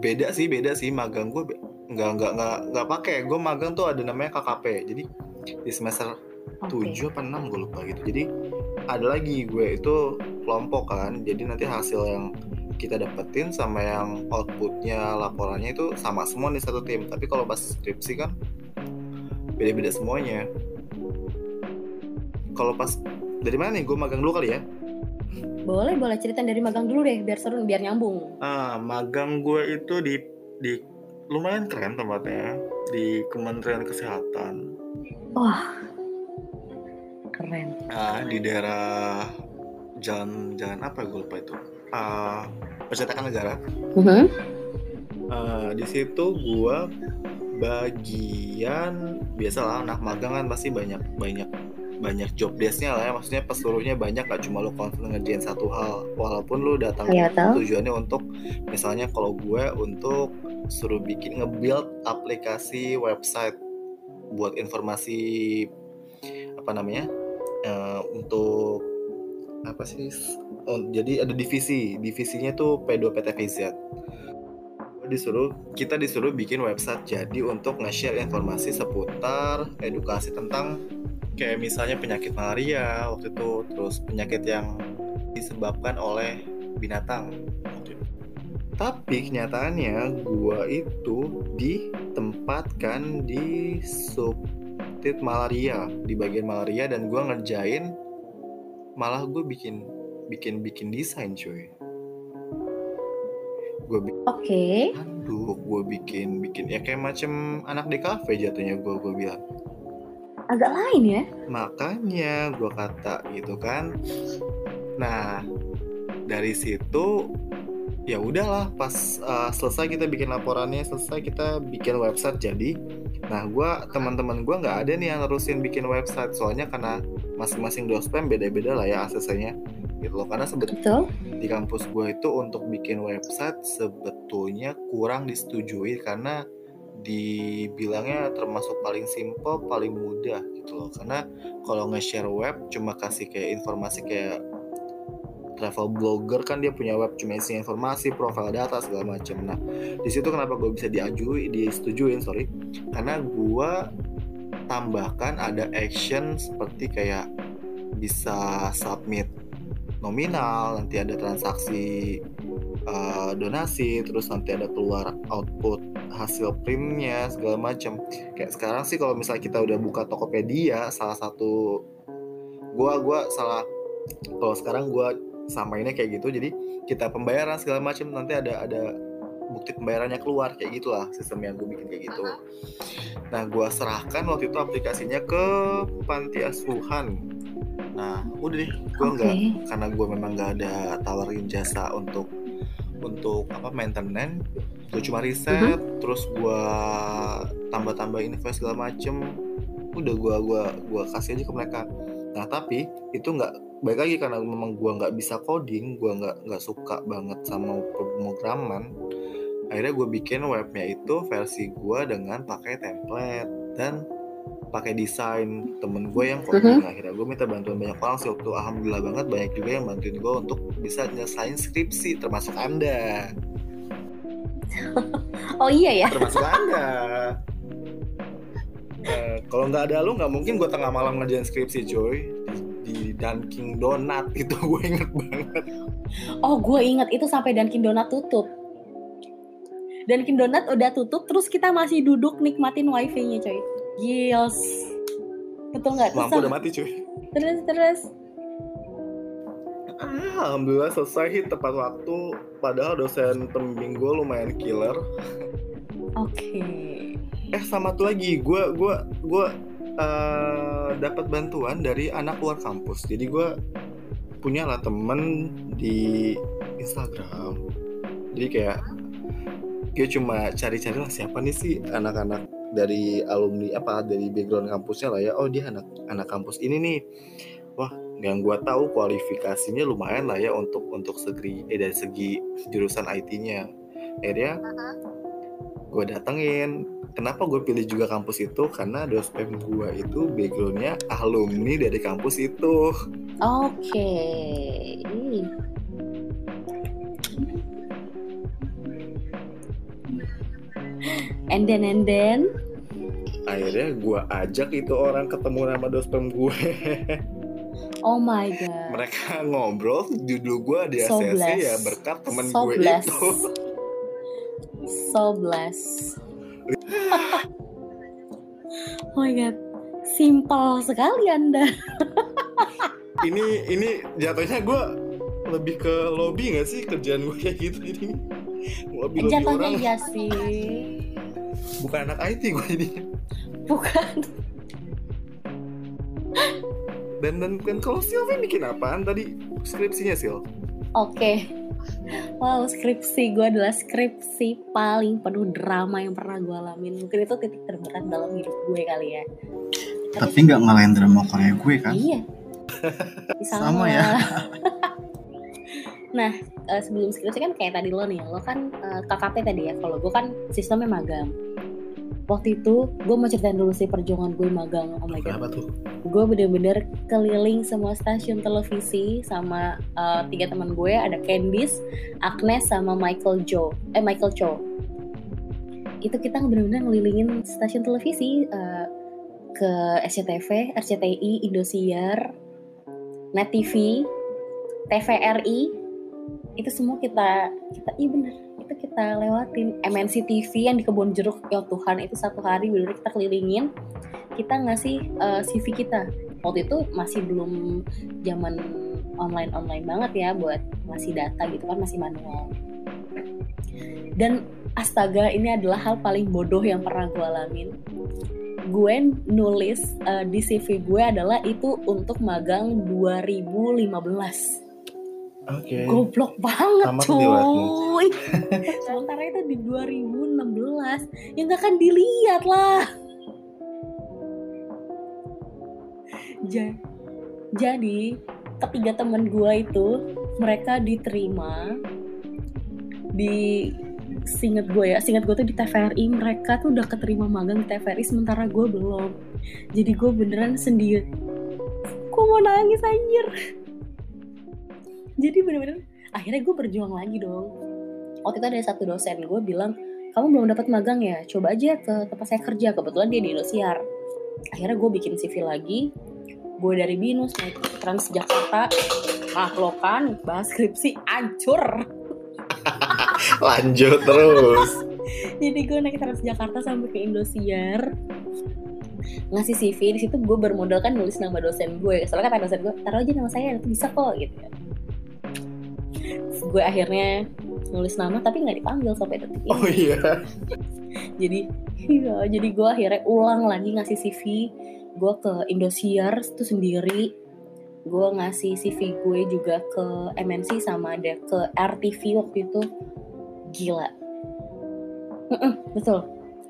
Beda sih, beda sih magang gue nggak nggak nggak nggak pakai. Gue magang tuh ada namanya KKP. Jadi di semester Oke. 7 apa 6 gue lupa gitu. Jadi ada lagi gue itu kelompok kan. Jadi nanti hasil yang kita dapetin sama yang outputnya laporannya itu sama semua di satu tim. Tapi kalau pas skripsi kan beda-beda semuanya. Kalau pas dari mana nih? Gue magang dulu kali ya. Boleh, boleh ceritain dari magang dulu deh, biar seru, biar nyambung. Ah, magang gue itu di di lumayan keren tempatnya di Kementerian Kesehatan. Wah, keren. Ah, di daerah jalan jalan apa gue lupa itu. Ah, percetakan negara. Mhm. Ah, di situ gue bagian biasalah anak magang kan pasti banyak banyak banyak job desknya lah ya maksudnya pesuruhnya banyak gak cuma lu konsen ngerjain satu hal walaupun lu datang tahu. tujuannya untuk misalnya kalau gue untuk suruh bikin nge-build aplikasi website buat informasi apa namanya eh, untuk apa sih? Oh, jadi ada divisi. Divisinya tuh P2 PTVZ disuruh kita disuruh bikin website jadi untuk nge-share informasi seputar edukasi tentang kayak misalnya penyakit malaria waktu itu terus penyakit yang disebabkan oleh binatang. Tapi kenyataannya gua itu ditempatkan di subtit malaria di bagian malaria dan gua ngerjain malah gue bikin bikin bikin desain cuy. Gue bikin Oke. Aduh, gue bikin bikin ya kayak macem anak di kafe jatuhnya gue gue bilang. agak lain ya makanya gue kata gitu kan nah dari situ ya udahlah pas uh, selesai kita bikin laporannya selesai kita bikin website jadi nah gue teman-teman gue nggak ada nih yang nerusin bikin website. Soalnya karena masing-masing dospem beda-beda lah ya aksesnya gitu loh. Karena sebetulnya di kampus gue itu untuk bikin website sebetulnya kurang disetujui karena dibilangnya termasuk paling simple, paling mudah gitu loh. Karena kalau nge-share web cuma kasih kayak informasi kayak travel blogger kan dia punya web cuma isi informasi, profil data segala macam. Nah, di situ kenapa gue bisa diajui, disetujuin, sorry, karena gue tambahkan ada action seperti kayak bisa submit nominal, nanti ada transaksi uh, donasi, terus nanti ada keluar output hasil primnya segala macam kayak sekarang sih kalau misalnya kita udah buka Tokopedia salah satu gua gua salah kalau sekarang gua samainnya kayak gitu. Jadi kita pembayaran segala macam nanti ada ada bukti pembayarannya keluar kayak gitulah sistem yang gue bikin kayak gitu. Nah gue serahkan waktu itu aplikasinya ke panti asuhan. Nah udah deh gue okay. nggak karena gue memang nggak ada tawarin jasa untuk untuk apa maintenance gue cuma riset uh -huh. terus gue tambah-tambah info segala macem. Udah gue gua gua kasih aja ke mereka nah tapi itu nggak baik lagi karena memang gue nggak bisa coding gue nggak nggak suka banget sama pemrograman akhirnya gue bikin webnya itu versi gue dengan pakai template dan pakai desain temen gue yang coding. Uh -huh. akhirnya gue minta bantuan banyak orang sih waktu alhamdulillah banget banyak juga yang bantuin gue untuk bisa nyelesain skripsi termasuk anda. (laughs) Oh iya ya? Termasuk anda (laughs) kalau nggak ada lu nggak mungkin gue tengah malam ngerjain skripsi coy di, Dunkin Donat (laughs) itu gue inget banget oh gue inget itu sampai Dunkin Donat tutup Dunkin Donat udah tutup terus kita masih duduk nikmatin wifi-nya coy gils betul nggak lampu udah mati cuy terus terus Alhamdulillah selesai hit tepat waktu. Padahal dosen pembimbing gue lumayan killer. Oke. Okay. Eh sama tuh lagi, gue gue gue uh, dapat bantuan dari anak luar kampus. Jadi gue punya lah temen di Instagram. Jadi kayak gue cuma cari-cari lah siapa nih sih anak-anak dari alumni apa dari background kampusnya lah ya. Oh dia anak anak kampus ini nih. Wah yang gue tahu kualifikasinya lumayan lah ya untuk untuk segi eh dari segi jurusan IT-nya akhirnya gue datengin. Kenapa gue pilih juga kampus itu? Karena dosen gue itu backgroundnya alumni dari kampus itu. Oke. Okay. and then and then? Akhirnya gue ajak itu orang ketemu nama dosen gue. Oh my god. Mereka ngobrol, judul gue di so ACC ya berkat temen so gue itu. So bless. (laughs) oh my god, simpel sekali anda. (laughs) ini ini jatuhnya gue lebih ke lobby gak sih kerjaan gue kayak gitu ini? Lobby lobby jatuhnya orang. iya sih. Bukan anak IT gue ini. Bukan dan dan kan kalau Sylvie bikin apaan tadi skripsinya Sil? Oke. Okay. Wow, skripsi gue adalah skripsi paling penuh drama yang pernah gue alamin. Mungkin itu titik terberat dalam hidup gue kali ya. Tapi nggak ngalahin drama Korea gue kan? Iya. (laughs) Sama, Sama ya. (laughs) nah, uh, sebelum skripsi kan kayak tadi lo nih, lo kan eh, KKP tadi ya. Kalau gue kan sistemnya magang waktu itu gue mau ceritain dulu sih perjuangan gue magang oh my god. Tuh? gue bener-bener keliling semua stasiun televisi sama uh, tiga teman gue ada Candice, Agnes sama Michael Joe eh Michael Cho. Itu kita bener-bener ngelilingin stasiun televisi uh, ke SCTV, RCTI, Indosiar, Net TV, TVRI itu semua kita kita iya bener itu kita lewatin. MNC TV yang di kebun jeruk ya Tuhan itu satu hari benar kita kelilingin. Kita ngasih uh, eh, CV kita. Waktu itu masih belum zaman online online banget ya buat ngasih data gitu kan masih manual. Dan astaga ini adalah hal paling bodoh yang pernah gue alamin. Gue nulis uh, di CV gue adalah itu untuk magang 2015 Oke. Okay. Goblok banget Tamat cuy. (laughs) Sementara itu di 2016 yang gak akan dilihat lah. Ja jadi ketiga teman gue itu mereka diterima di singet gue ya singet gue tuh di TVRI mereka tuh udah keterima magang di TVRI sementara gue belum jadi gue beneran sendiri gue mau nangis anjir jadi bener-bener akhirnya gue berjuang lagi dong. Waktu itu ada satu dosen gue bilang kamu belum dapat magang ya? Coba aja ke tempat saya kerja. Kebetulan dia di Indosiar. Akhirnya gue bikin CV lagi. Gue dari binus naik Transjakarta. Nah lo kan bahas skripsi ancur (laughs) lanjut terus. Jadi gue naik Transjakarta sampai ke Indosiar. Ngasih CV di situ gue bermodalkan nulis nama dosen gue soalnya kata dosen gue taruh aja nama saya itu bisa kok gitu ya gue akhirnya nulis nama tapi nggak dipanggil sampai detik ini. Oh iya. (laughs) Jadi iya jadi gue akhirnya ulang lagi ngasih CV gue ke Indosiar itu sendiri. Gue ngasih CV gue juga ke MNC sama ada ke RTV waktu itu. Gila. Betul.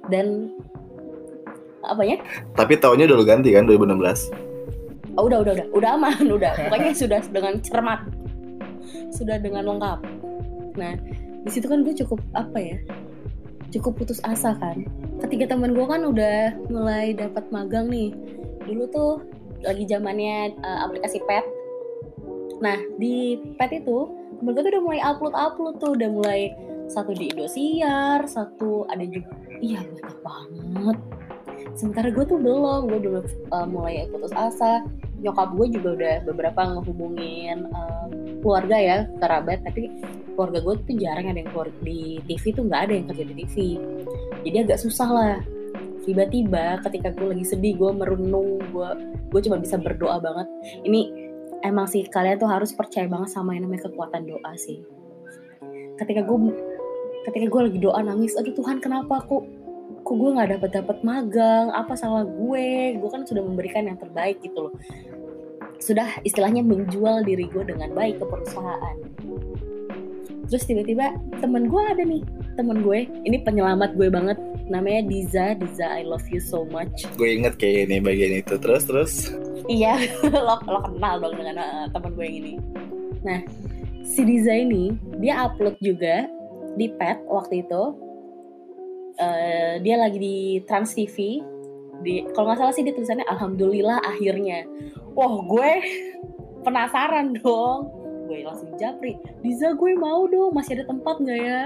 Dan apa ya? Tapi tahunnya udah lu ganti kan 2016 oh, udah udah udah. Udah aman (laughs) udah. Pokoknya sudah dengan cermat sudah dengan lengkap. Nah di situ kan gue cukup apa ya cukup putus asa kan. Ketiga teman gue kan udah mulai dapat magang nih dulu tuh lagi zamannya uh, aplikasi pet. Nah di pet itu temen gue tuh udah mulai upload upload tuh udah mulai satu di Indosiar satu ada juga iya banyak banget sementara gue tuh belum gue udah uh, mulai putus asa. Nyokap gue juga udah beberapa ngehubungin uh, keluarga ya kerabat. Tapi keluarga gue tuh jarang ada yang keluar di TV tuh nggak ada yang kerja di TV jadi agak susah lah. Tiba-tiba ketika gue lagi sedih gue merenung gue gue cuma bisa berdoa banget. Ini emang sih kalian tuh harus percaya banget sama yang namanya kekuatan doa sih. Ketika gue ketika gue lagi doa nangis aduh Tuhan kenapa aku kok gue nggak dapat dapat magang? Apa salah gue? Gue kan sudah memberikan yang terbaik gitu loh. Sudah istilahnya menjual diri gue dengan baik ke perusahaan. Terus tiba-tiba temen gue ada nih temen gue. Ini penyelamat gue banget namanya Diza. Diza I love you so much. Gue inget kayak ini bagian itu. Terus terus? Iya (laughs) lo lo kenal dong dengan uh, temen gue yang ini. Nah si Diza ini dia upload juga di pet waktu itu uh, dia lagi di Trans TV di kalau nggak salah sih di tulisannya Alhamdulillah akhirnya. Wah gue (laughs) penasaran dong. Gue langsung japri Diza gue mau dong masih ada tempat nggak ya?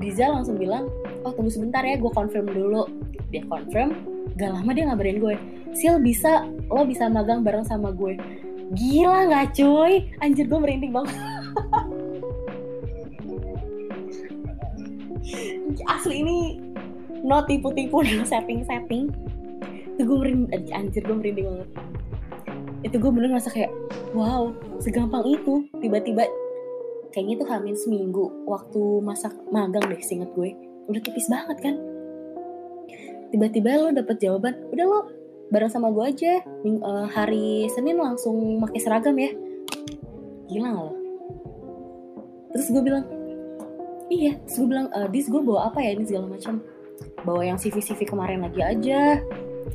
Diza langsung bilang oh tunggu sebentar ya gue confirm dulu. Dia confirm gak lama dia ngabarin gue Sil bisa lo bisa magang bareng sama gue. Gila nggak cuy? Anjir gue merinding banget (laughs) asli ini no tipu-tipu (laughs) no setting-setting. Itu gue merinding anjir gue merinding banget. Itu gue bener ngerasa kayak wow segampang itu. Tiba-tiba kayaknya tuh hamil seminggu waktu masak magang deh singet gue. Udah tipis banget kan? Tiba-tiba lo dapet jawaban udah lo bareng sama gue aja. Uh, hari Senin langsung pakai seragam ya. Gila lo? Terus gue bilang iya terus gue bilang e, dis gue bawa apa ya ini segala macam? Bawa yang CV CV kemarin lagi aja.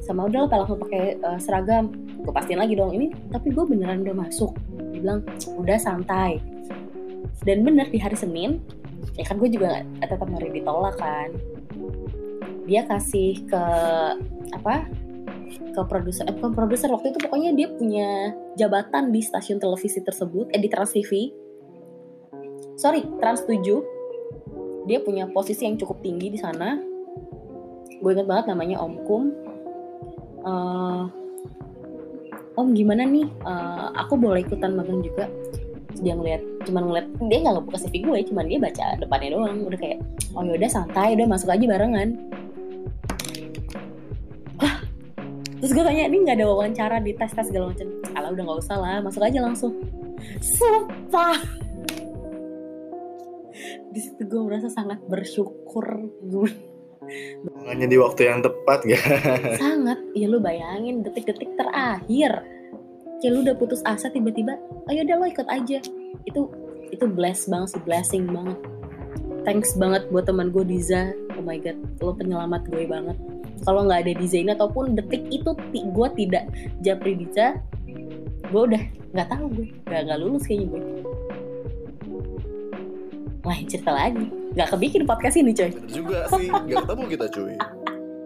Sama udah lo langsung pakai uh, seragam gue pastiin lagi dong ini tapi gue beneran udah masuk. Dia bilang udah santai. Dan bener di hari Senin ya kan gue juga tetap ngeri ditolak kan. Dia kasih ke apa ke produser eh, ke produser waktu itu pokoknya dia punya jabatan di stasiun televisi tersebut eh di Trans TV sorry Trans 7 dia punya posisi yang cukup tinggi di sana. Gue inget banget namanya Om Kum. Uh, Om gimana nih? Uh, aku boleh ikutan magang juga? Dia ngeliat cuma ngeliat dia nggak ngebuka CV gue cuma dia baca depannya doang. Udah kayak oh yaudah santai udah masuk aja barengan. Terus gue tanya ini nggak ada wawancara di tes tes segala macam. Ala udah nggak usah lah masuk aja langsung. Sumpah di situ gue merasa sangat bersyukur. Gue hanya di waktu yang tepat gak (laughs) sangat. Ya lu bayangin detik-detik terakhir. Kayak lu udah putus asa tiba-tiba ayo udah lo ikut aja. Itu itu bless banget sih blessing banget. Thanks banget buat teman gue Diza. Oh my god lo penyelamat gue banget. Kalau nggak ada Diza ini ataupun detik itu gue tidak japri Diza gue udah nggak tahu gue nggak nggak lulus kayaknya gue Wah cerita lagi. Nggak kebikin podcast ini coy Bener juga sih. Gak ketemu kita cuy.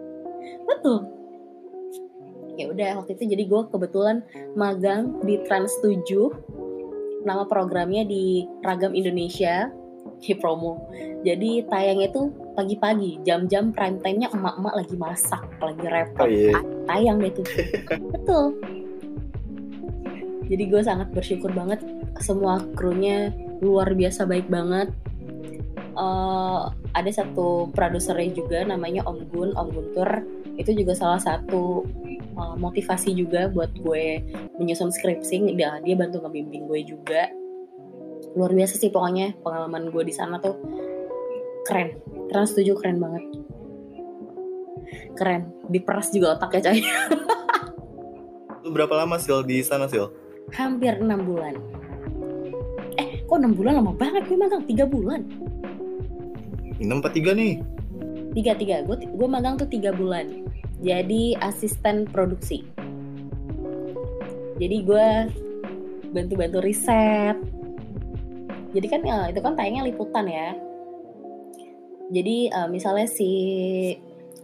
(laughs) Betul. Ya udah waktu itu jadi gue kebetulan magang di Trans 7 nama programnya di Ragam Indonesia. Di promo. Jadi tayangnya itu pagi-pagi. Jam-jam prime time-nya emak-emak lagi masak lagi repot. Oh iya. Tayang deh tuh. (laughs) Betul. Jadi gue sangat bersyukur banget. Semua krunya luar biasa baik banget Eh, ada satu produsernya juga namanya Om Gun Om Guntur. Itu juga salah satu eh, motivasi juga buat gue menyusun skripsi dia dia bantu ngebimbing gue juga. Luar biasa sih pokoknya pengalaman gue di sana tuh. Keren. Trans 7 keren banget. Keren. Diperas juga otaknya coy. Berapa lama Sil di sana Sil? hampir enam bulan. Eh kok enam bulan lama banget? Gue magang tiga bulan 6 apa 3 nih? tiga tiga. Gue gue magang tuh tiga bulan. Jadi asisten produksi. Jadi gue bantu-bantu riset. Jadi kan ya, itu kan tayangnya liputan ya. Jadi eh, misalnya si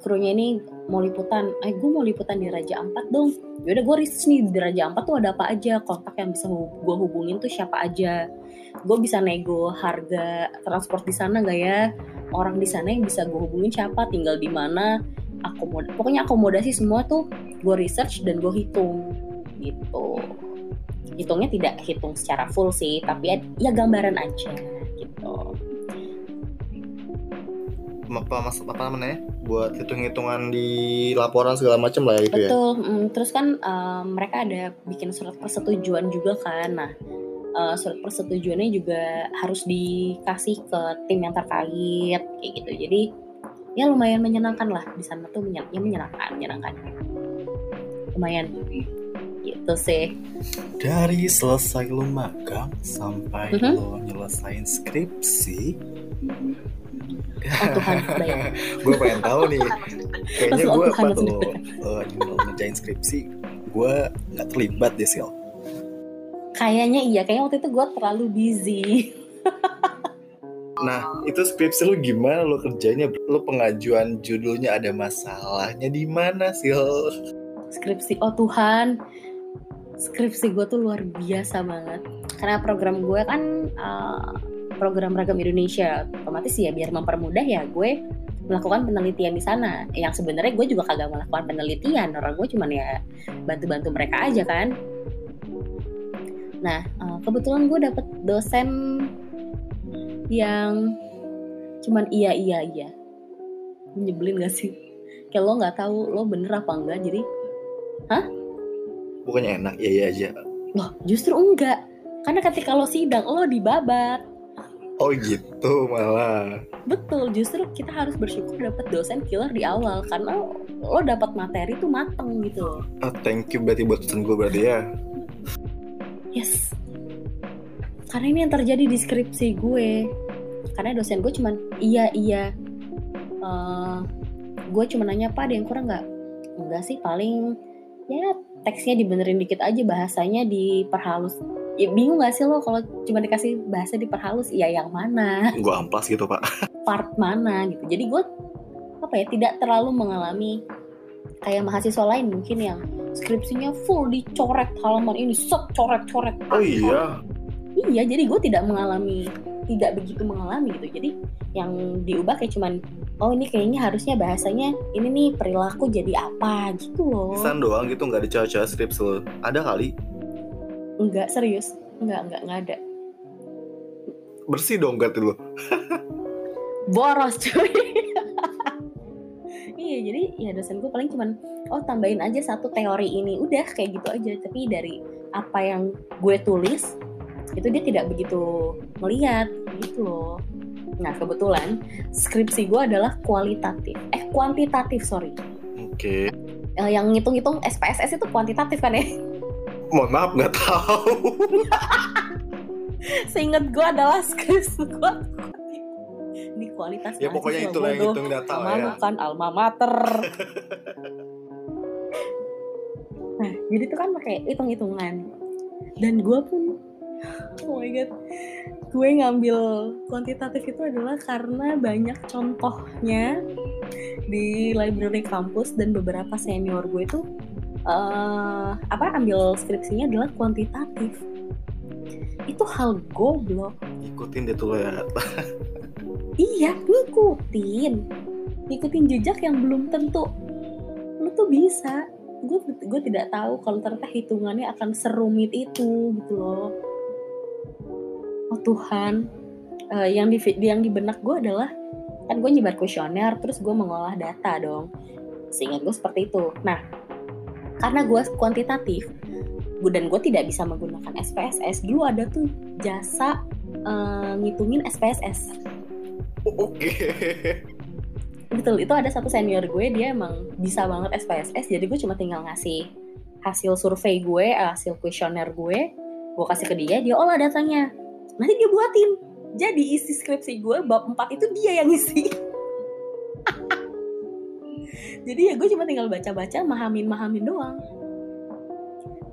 krunya ini mau liputan eh gue mau liputan di Raja Ampat dong. Yaudah gue research nih di Raja Ampat tuh ada apa aja. Kontak yang bisa gue hubungin tuh siapa aja gue bisa nego harga transport di sana gak ya? Orang di sana yang bisa gue hubungin siapa? Tinggal di mana? Akomod pokoknya akomodasi semua tuh gue research dan gue hitung gitu. Hitungnya tidak hitung secara full sih tapi ya, gambaran aja gitu. Apa, mas, apa namanya? Buat hitung-hitungan di laporan segala macam lah ya itu ya? Betul mm, terus kan eh, mereka ada bikin surat persetujuan juga kan. Nah eh, surat persetujuannya juga harus dikasih ke tim yang terkait kayak gitu. Jadi ya lumayan menyenangkan lah. Di sana tuh menyen- ya menyenangkan menyenangkan. Lumayan. Gitu sih. Dari selesai lu magang sampai Mhm. lo nyelesain skripsi. Oh Tuhan (laughs) gue pengen tahu nih. Kayaknya gue lo lo lagi mau ngerjain skripsi gue nggak terlibat deh Sil kayaknya iya kayaknya waktu itu gue terlalu busy. (laughs) Nah itu skripsi lu gimana lo kerjanya? Lo pengajuan judulnya ada masalahnya di mana Sil? Skripsi oh Tuhan. Skripsi gue tuh luar biasa banget. Karena program gue kan uh, program ragam Indonesia. Otomatis ya biar mempermudah ya gue melakukan penelitian di sana. Yang sebenarnya gue juga kagak melakukan penelitian. Orang gue cuman ya bantu-bantu mereka aja kan nah uh, kebetulan gue dapet dosen yang cuman iya iya iya. Nyebelin gak sih? Kayak lo nggak tahu lo bener apa enggak jadi bukannya enak ya ya aja. Loh, justru enggak. Karena ketika lo sidang, lo dibabat. oh gitu malah. Betul, justru kita harus bersyukur dapat dosen killer di awal. Karena lo dapat materi tuh mateng gitu loh. oh, thank you berarti buat pesan gue berarti ya Yes. Karena ini yang terjadi di skripsi gue. Karena dosen gue cuman iya iya. Eh, gue cuma nanya pak ada yang kurang nggak? Enggak sih paling ya teksnya dibenerin dikit aja bahasanya diperhalus. Ya bingung gak sih lo kalau cuma dikasih bahasa diperhalus? Ya yang mana? (laughs) gue amplas gitu pak part mana gitu. Jadi gue apa ya tidak terlalu mengalami kayak mahasiswa lain mungkin yang skripsinya full dicoret halaman ini set coret coret. oh iya Iya, jadi gue tidak mengalami tidak begitu mengalami gitu. Jadi yang diubah kayak cuman oh ini kayaknya harusnya bahasanya ini nih perilaku jadi apa gitu loh. Pesan doang gitu nggak dicaca skripsi lo ada kali Enggak serius. Enggak, enggak, enggak ada. bersih dong berarti lo boros cuy (laughs) iya jadi ya dosen gue paling cuman oh tambahin aja satu teori ini udah kayak gitu aja tapi dari apa yang gue tulis itu dia tidak begitu melihat gitu loh Nah kebetulan skripsi gue adalah kualitatif, eh kuantitatif sorry. Oke. Eh, yang ngitung-ngitung SPSS itu kuantitatif kan ya? Mohon maaf nggak tahu. (laughs) Seingat gue adalah skripsi gue ini kualitas ya pokoknya mahasiswa itulah yang hitung data lah ya. kan alma mater. (laughs) nah, jadi itu kan pakai hitung-hitungan. Dan gue pun, oh my god, gue ngambil kuantitatif itu adalah karena banyak contohnya di library kampus dan beberapa senior gue itu eh apa ambil skripsinya adalah kuantitatif. Itu hal goblok. Ikutin deh tuh ya. (laughs) Iya, ngikutin. Ngikutin jejak yang belum tentu lu tuh bisa. Gue gue tidak tahu kalau ternyata hitungannya akan serumit itu gitu loh. Oh Tuhan, Eh, yang di yang di benak gue adalah kan gue nyebar kuesioner terus gue mengolah data dong. Seingat gue seperti itu. Nah, karena gue kuantitatif, gue dan gue tidak bisa menggunakan SPSS. Dulu ada tuh jasa eh, ngitungin SPSS. Oke. Betul, itu ada satu senior gue, dia emang bisa banget SPSS, jadi gue cuma tinggal ngasih hasil survei gue, eh, hasil kuesioner gue, gue kasih ke dia, dia olah datanya. Nanti dia buatin. Jadi isi skripsi gue, bab 4 itu dia yang isi. (laughs) jadi ya gue cuma tinggal baca-baca, mahamin-mahamin doang.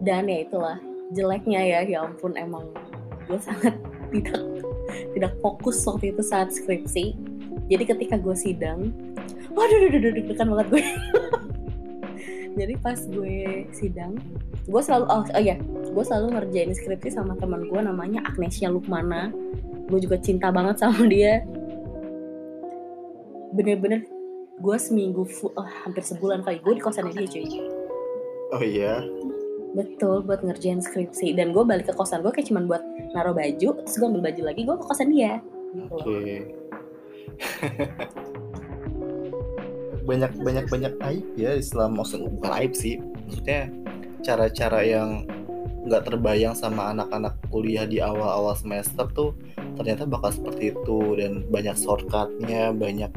Dan ya itulah, jeleknya ya, ya ampun emang gue sangat tidak tidak fokus waktu itu saat skripsi. Jadi ketika gue sidang, waduh, duh, duh, duh, deg-degan banget gue. (laughs) Jadi pas gue sidang, gue selalu oh, oh ya, gue selalu ngerjain skripsi sama teman gue namanya Agnesia Lukmana. Gue juga cinta banget sama dia. Bener-bener gue seminggu oh, hampir sebulan kali gue di kosannya dia cuy. Oh iya. Betul buat ngerjain skripsi dan gue balik ke kosan gue kayak cuman buat naruh baju, terus gue ambil baju lagi gue ke kosan dia. Oke. banyak banyak banyak aib ya Islam maksudnya bukan aib sih maksudnya cara-cara yang nggak terbayang sama anak-anak kuliah di awal-awal semester tuh ternyata bakal seperti itu dan banyak shortcutnya banyak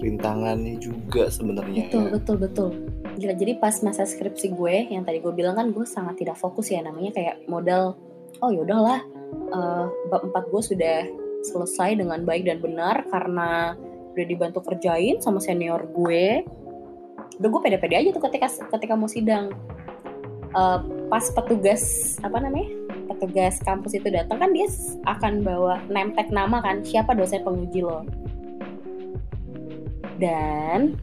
rintangannya juga sebenarnya Betul, betul, betul. Gila, jadi pas masa skripsi gue, yang tadi gue bilang kan gue sangat tidak fokus ya, namanya kayak modal, oh yaudahlah, eh, bab 4 gue sudah selesai dengan baik dan benar karena udah dibantu kerjain sama senior gue. Udah gue pede-pede aja tuh ketika ketika mau sidang. Eh, pas petugas apa namanya? Petugas kampus itu datang kan dia akan bawa tag nama kan, siapa dosen penguji lo. Dan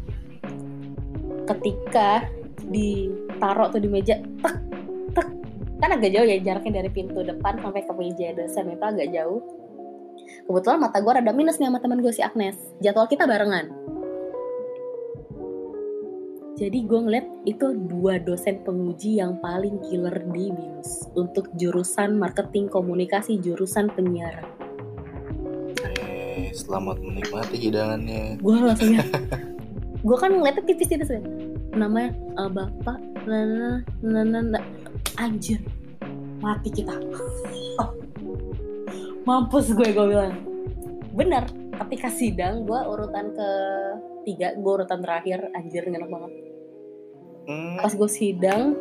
ketika ditaruh tuh di meja tek tek. Kan agak jauh ya jaraknya dari pintu depan sampai ke meja dosen itu agak jauh. Kebetulan mata gue rada minus nih sama teman gue si Agnes. Jadwal kita barengan. Jadi gue ngeliat itu dua dosen penguji yang paling killer di BINUS untuk jurusan marketing komunikasi jurusan penyiaran. Eh selamat menikmati hidangannya. Gue langsung ya (laughs) gue kan ngeliatnya tipis-tipis ya. Namanya eh, bapak nana nana nana anjir mati kita. (laughs) Mampus gue gue bilang. Bener ketika sidang gue urutan ke tiga gue urutan terakhir. Anjir enak banget. Hmm, pas gue sidang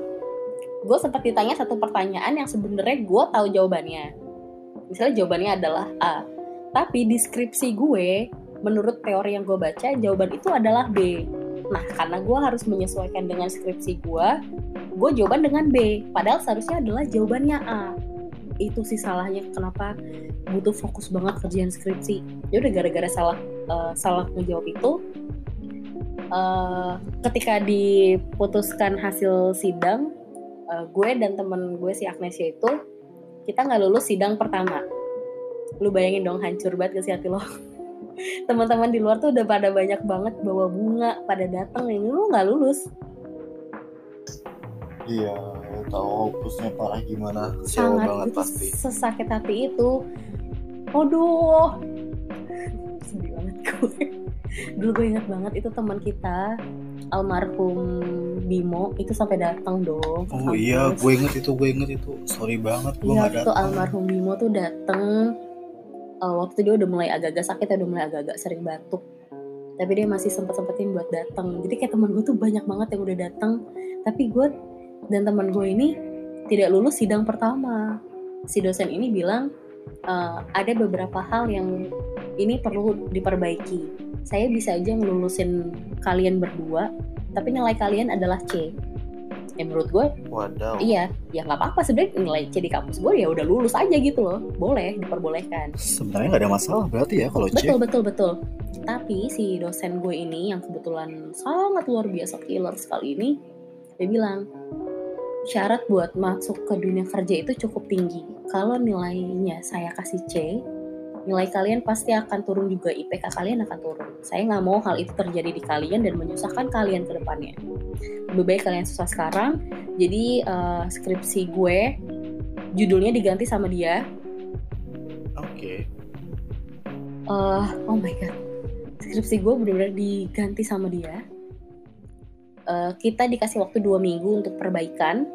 gue sempat ditanya satu pertanyaan yang sebenarnya gue tahu jawabannya. Misalnya jawabannya adalah A. Tapi di skripsi gue menurut teori yang gue baca jawaban itu adalah B. Nah karena gue harus menyesuaikan dengan skripsi gue gue jawaban dengan B. Padahal seharusnya adalah jawabannya A. Itu sih salahnya kenapa butuh fokus banget kerjaan skripsi. Ya udah gara-gara salah eh, salah ngejawab itu eh, ketika diputuskan hasil sidang eh, gue dan temen gue si Agnesia itu kita nggak lulus sidang pertama. Lu bayangin dong hancur banget gak sih hati lo teman-teman di luar tuh udah pada banyak banget bawa bunga pada datang ini lu nggak lulus? Iya tahu hopelessnya parah gimana. Kecewa sangat banget itu pasti. sesakit hati itu. Aduh sedih banget gue. Dulu gue inget banget itu teman kita almarhum Bimo itu sampai datang dong. Oh iya gue inget itu gue inget itu. Sorry banget gue Iya nggak tuh datang almarhum Bimo tuh dateng uh, waktu itu dia udah mulai agak-agak sakit udah mulai agak-agak sering batuk. Tapi dia masih sempet sempetin buat datang jadi kayak teman gue tuh banyak banget yang udah datang tapi gue dan teman gue ini tidak lulus sidang pertama. Si dosen ini bilang uh, ada beberapa hal yang ini perlu diperbaiki. Saya bisa aja ngelulusin kalian berdua tapi nilai kalian adalah C ya menurut gue Wadaw. iya ya nggak apa-apa sebenarnya nilai C di kampus gue ya udah lulus aja gitu loh boleh diperbolehkan Sebenarnya nggak ada masalah berarti ya kalau C. betul betul betul tapi si dosen gue ini yang kebetulan sangat luar biasa killer sekali ini dia bilang syarat buat masuk ke dunia kerja itu cukup tinggi kalau nilainya saya kasih C nilai kalian pasti akan turun juga IPK kalian akan turun. Saya nggak mau hal itu terjadi di kalian dan menyusahkan kalian ke depannya. Lebih baik kalian susah sekarang. Jadi uh, skripsi gue judulnya diganti sama dia. Oke. uh, oh my god. Skripsi gue benar-benar diganti sama dia. Uh, kita dikasih waktu dua minggu untuk perbaikan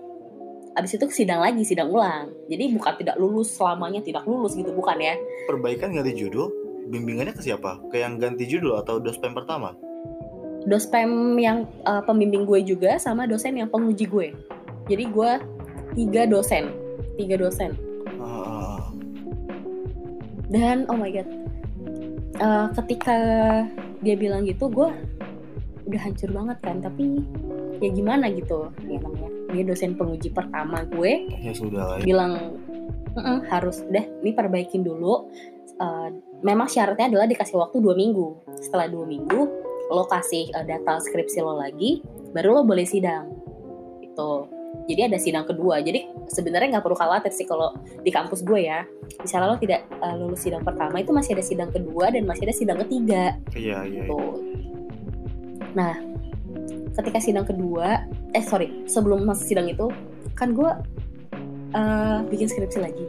abis itu sidang lagi sidang ulang jadi bukan tidak lulus selamanya tidak lulus gitu bukan ya Perbaikan ganti judul. Bimbingannya ke siapa? Ke yang ganti judul atau dospem pertama? dospem yang uh, pembimbing gue juga sama dosen yang penguji gue jadi gue tiga dosen tiga dosen Ah, dan oh my god Uh, ketika dia bilang gitu gue udah hancur banget kan tapi ya gimana gitu ya namanya dia dosen penguji pertama gue ya sudah lah. ya. bilang "Mm-mm, harus deh ini perbaikin dulu Uh, memang syaratnya adalah dikasih waktu dua minggu setelah dua minggu lo kasih uh, data skripsi lo lagi baru lo boleh sidang itu jadi ada sidang kedua jadi sebenarnya nggak perlu khawatir sih kalau di kampus gue ya misalnya lo tidak uh, lulus sidang pertama itu masih ada sidang kedua dan masih ada sidang ketiga Iya, iya. iya. Tuh. Nah, ketika sidang kedua, eh sorry, sebelum masuk sidang itu, kan gue uh, bikin skripsi lagi.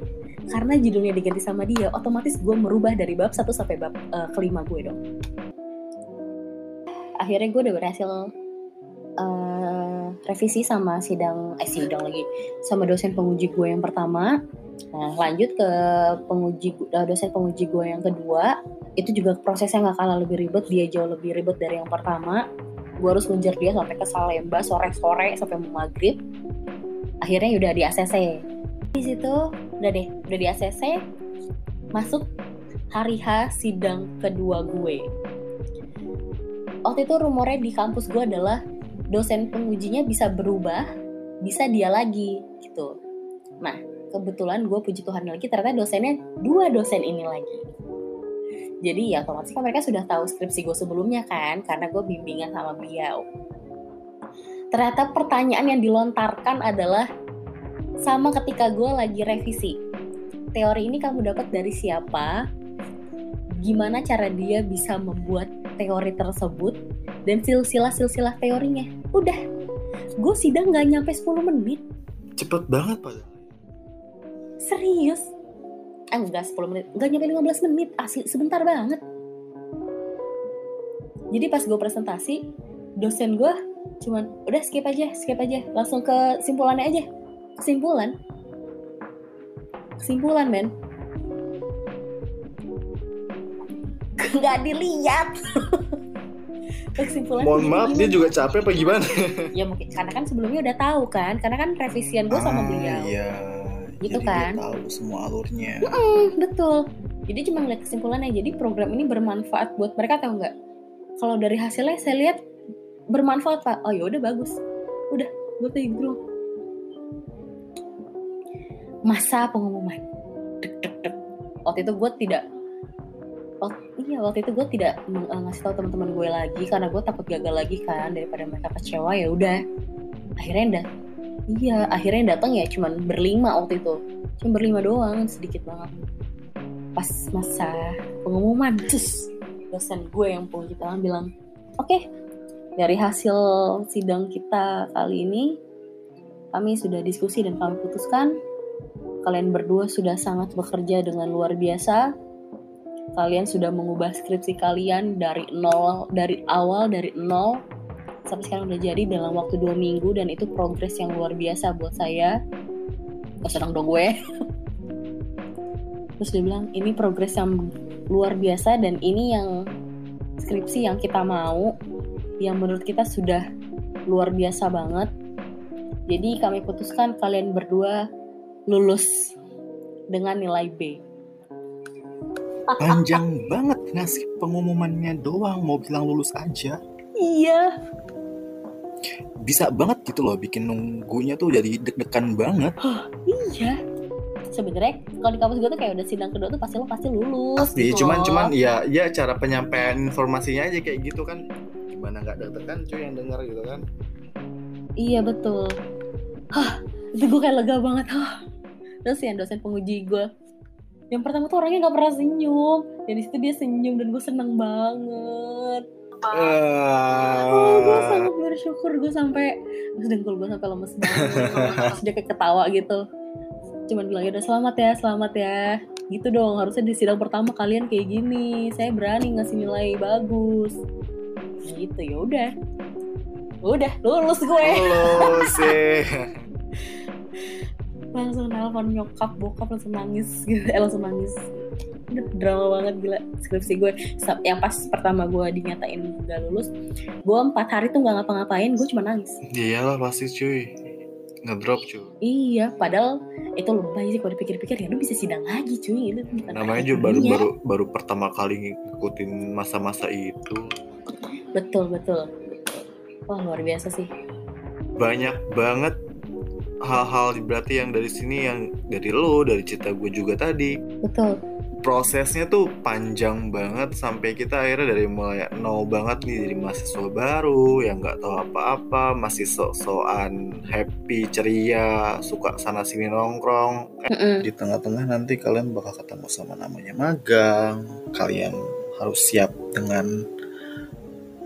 Karena judulnya diganti sama dia, otomatis gue merubah dari bab 1 sampai bab uh, kelima gue dong. Akhirnya gue udah berhasil uh, revisi sama sidang, eh sidang lagi, sama dosen penguji gue yang pertama. Nah, lanjut ke penguji uh, dosen penguji gue yang kedua itu juga prosesnya nggak kalah lebih ribet dia jauh lebih ribet dari yang pertama gue harus ngejar dia sampai ke Salemba sore-sore sampai mau maghrib. Akhirnya udah di ACC di situ udah deh udah di ACC masuk hari H sidang kedua gue. Waktu itu rumornya di kampus gue adalah dosen pengujinya bisa berubah bisa dia lagi gitu. Nah kebetulan gue puji Tuhan lagi ternyata dosennya dua dosen ini lagi jadi ya otomatis kan mereka sudah tahu skripsi gue sebelumnya kan karena gue bimbingan sama beliau. Ternyata pertanyaan yang dilontarkan adalah sama ketika gue lagi revisi teori ini kamu dapat dari siapa? Gimana cara dia bisa membuat teori tersebut dan silsilah-silsilah teorinya? Udah gue sidang gak nyampe 10 menit. Cepet banget padahal. serius eh, enggak 10 menit. Enggak nyampe 15 menit asli. Sebentar banget. Jadi pas gue presentasi dosen gue cuman udah skip aja skip aja. Langsung ke simpulannya aja. Kesimpulan. Kesimpulan men. (laughs) Nggak dilihat. (laughs) Kesimpulan Mohon maaf, dia juga capek apa gimana? ya mungkin karena kan sebelumnya udah tahu kan. Karena kan revisian gue sama beliau. Iya. Gitu Jadi kan. Dia tahu semua alurnya. Hmm, betul. Jadi cuma ngeliat kesimpulannya. Jadi program ini bermanfaat buat mereka atau enggak? Kalau dari hasilnya saya lihat bermanfaat pak. Oh ya udah bagus. Udah, gue gitu. doang. Masa pengumuman. Dek, dek, dek. Waktu itu gue tidak Oh, iya waktu itu gue tidak eh, ngasih tahu teman-teman gue lagi karena gue takut gagal lagi kan daripada mereka kecewa ya udah akhirnya dah iya akhirnya datang ya cuman berlima waktu itu. Cuma berlima doang sedikit banget. Pas masa pengumuman terus dosen gue yang penguji tangan bilang oke dari hasil sidang kita kali ini kami sudah diskusi dan kami putuskan. Kalian berdua sudah sangat bekerja dengan luar biasa. Kalian sudah mengubah skripsi kalian dari nol dari awal dari nol sampai sekarang udah jadi dalam waktu dua minggu dan itu progres yang luar biasa buat saya. Gak senang dong gue. Terus dia bilang ini progres yang luar biasa dan ini yang skripsi yang kita mau yang menurut kita sudah luar biasa banget. Jadi kami putuskan kalian berdua lulus dengan nilai B. Panjang banget ngasih pengumumannya doang mau bilang lulus aja. iya Bisa banget gitu loh bikin nunggunya tuh jadi deg-degan banget. (gasps) iya sebenarnya kalau di kampus gue tuh kayak udah sidang kedua tuh pasti lo pasti lulus Pasti gitu cuman loh. cuman ya ya cara penyampaian informasinya aja kayak gitu kan. Gimana nggak deg-degan cuy yang denger gitu kan. Iya betul. Hah, itu gue kayak lega banget. Hah. Terus yang dosen penguji gue, yang pertama tuh orangnya nggak pernah senyum. Dan di situ dia senyum dan gue seneng banget. Oh, gue sangat bersyukur gue sampai dengkul gue sampai lemes banget. Terus dia kayak ketawa gitu. Cuman bilang ya udah selamat ya, selamat ya. Gitu dong, harusnya di sidang pertama kalian kayak gini. Saya berani ngasih nilai bagus. Gitu ya udah. Udah, lulus gue. Halo sih. langsung nelfon nyokap bokap langsung nangis gitu eh langsung nangis drama banget gila skripsi gue yang pas pertama gue dinyatain gak lulus gue empat hari tuh gak ngapa-ngapain gue cuma nangis Iyalah pasti cuy. Ngedrop cuy. iya padahal itu lebay sih kalau dipikir-pikir ya lu bisa sidang lagi cuy itu Namanya juga baru baru baru pertama kali ngikutin masa-masa itu. betul betul wah luar biasa sih Banyak banget hal-hal berarti yang dari sini yang dari lo, dari cerita gue juga tadi. betul prosesnya tuh panjang banget sampai kita akhirnya dari mulai nol banget nih dari mahasiswa baru yang nggak tahu apa-apa masih sok-sokan happy ceria suka sana sini nongkrong. Mm-mm. di tengah-tengah nanti kalian bakal ketemu sama namanya magang. Kalian harus siap dengan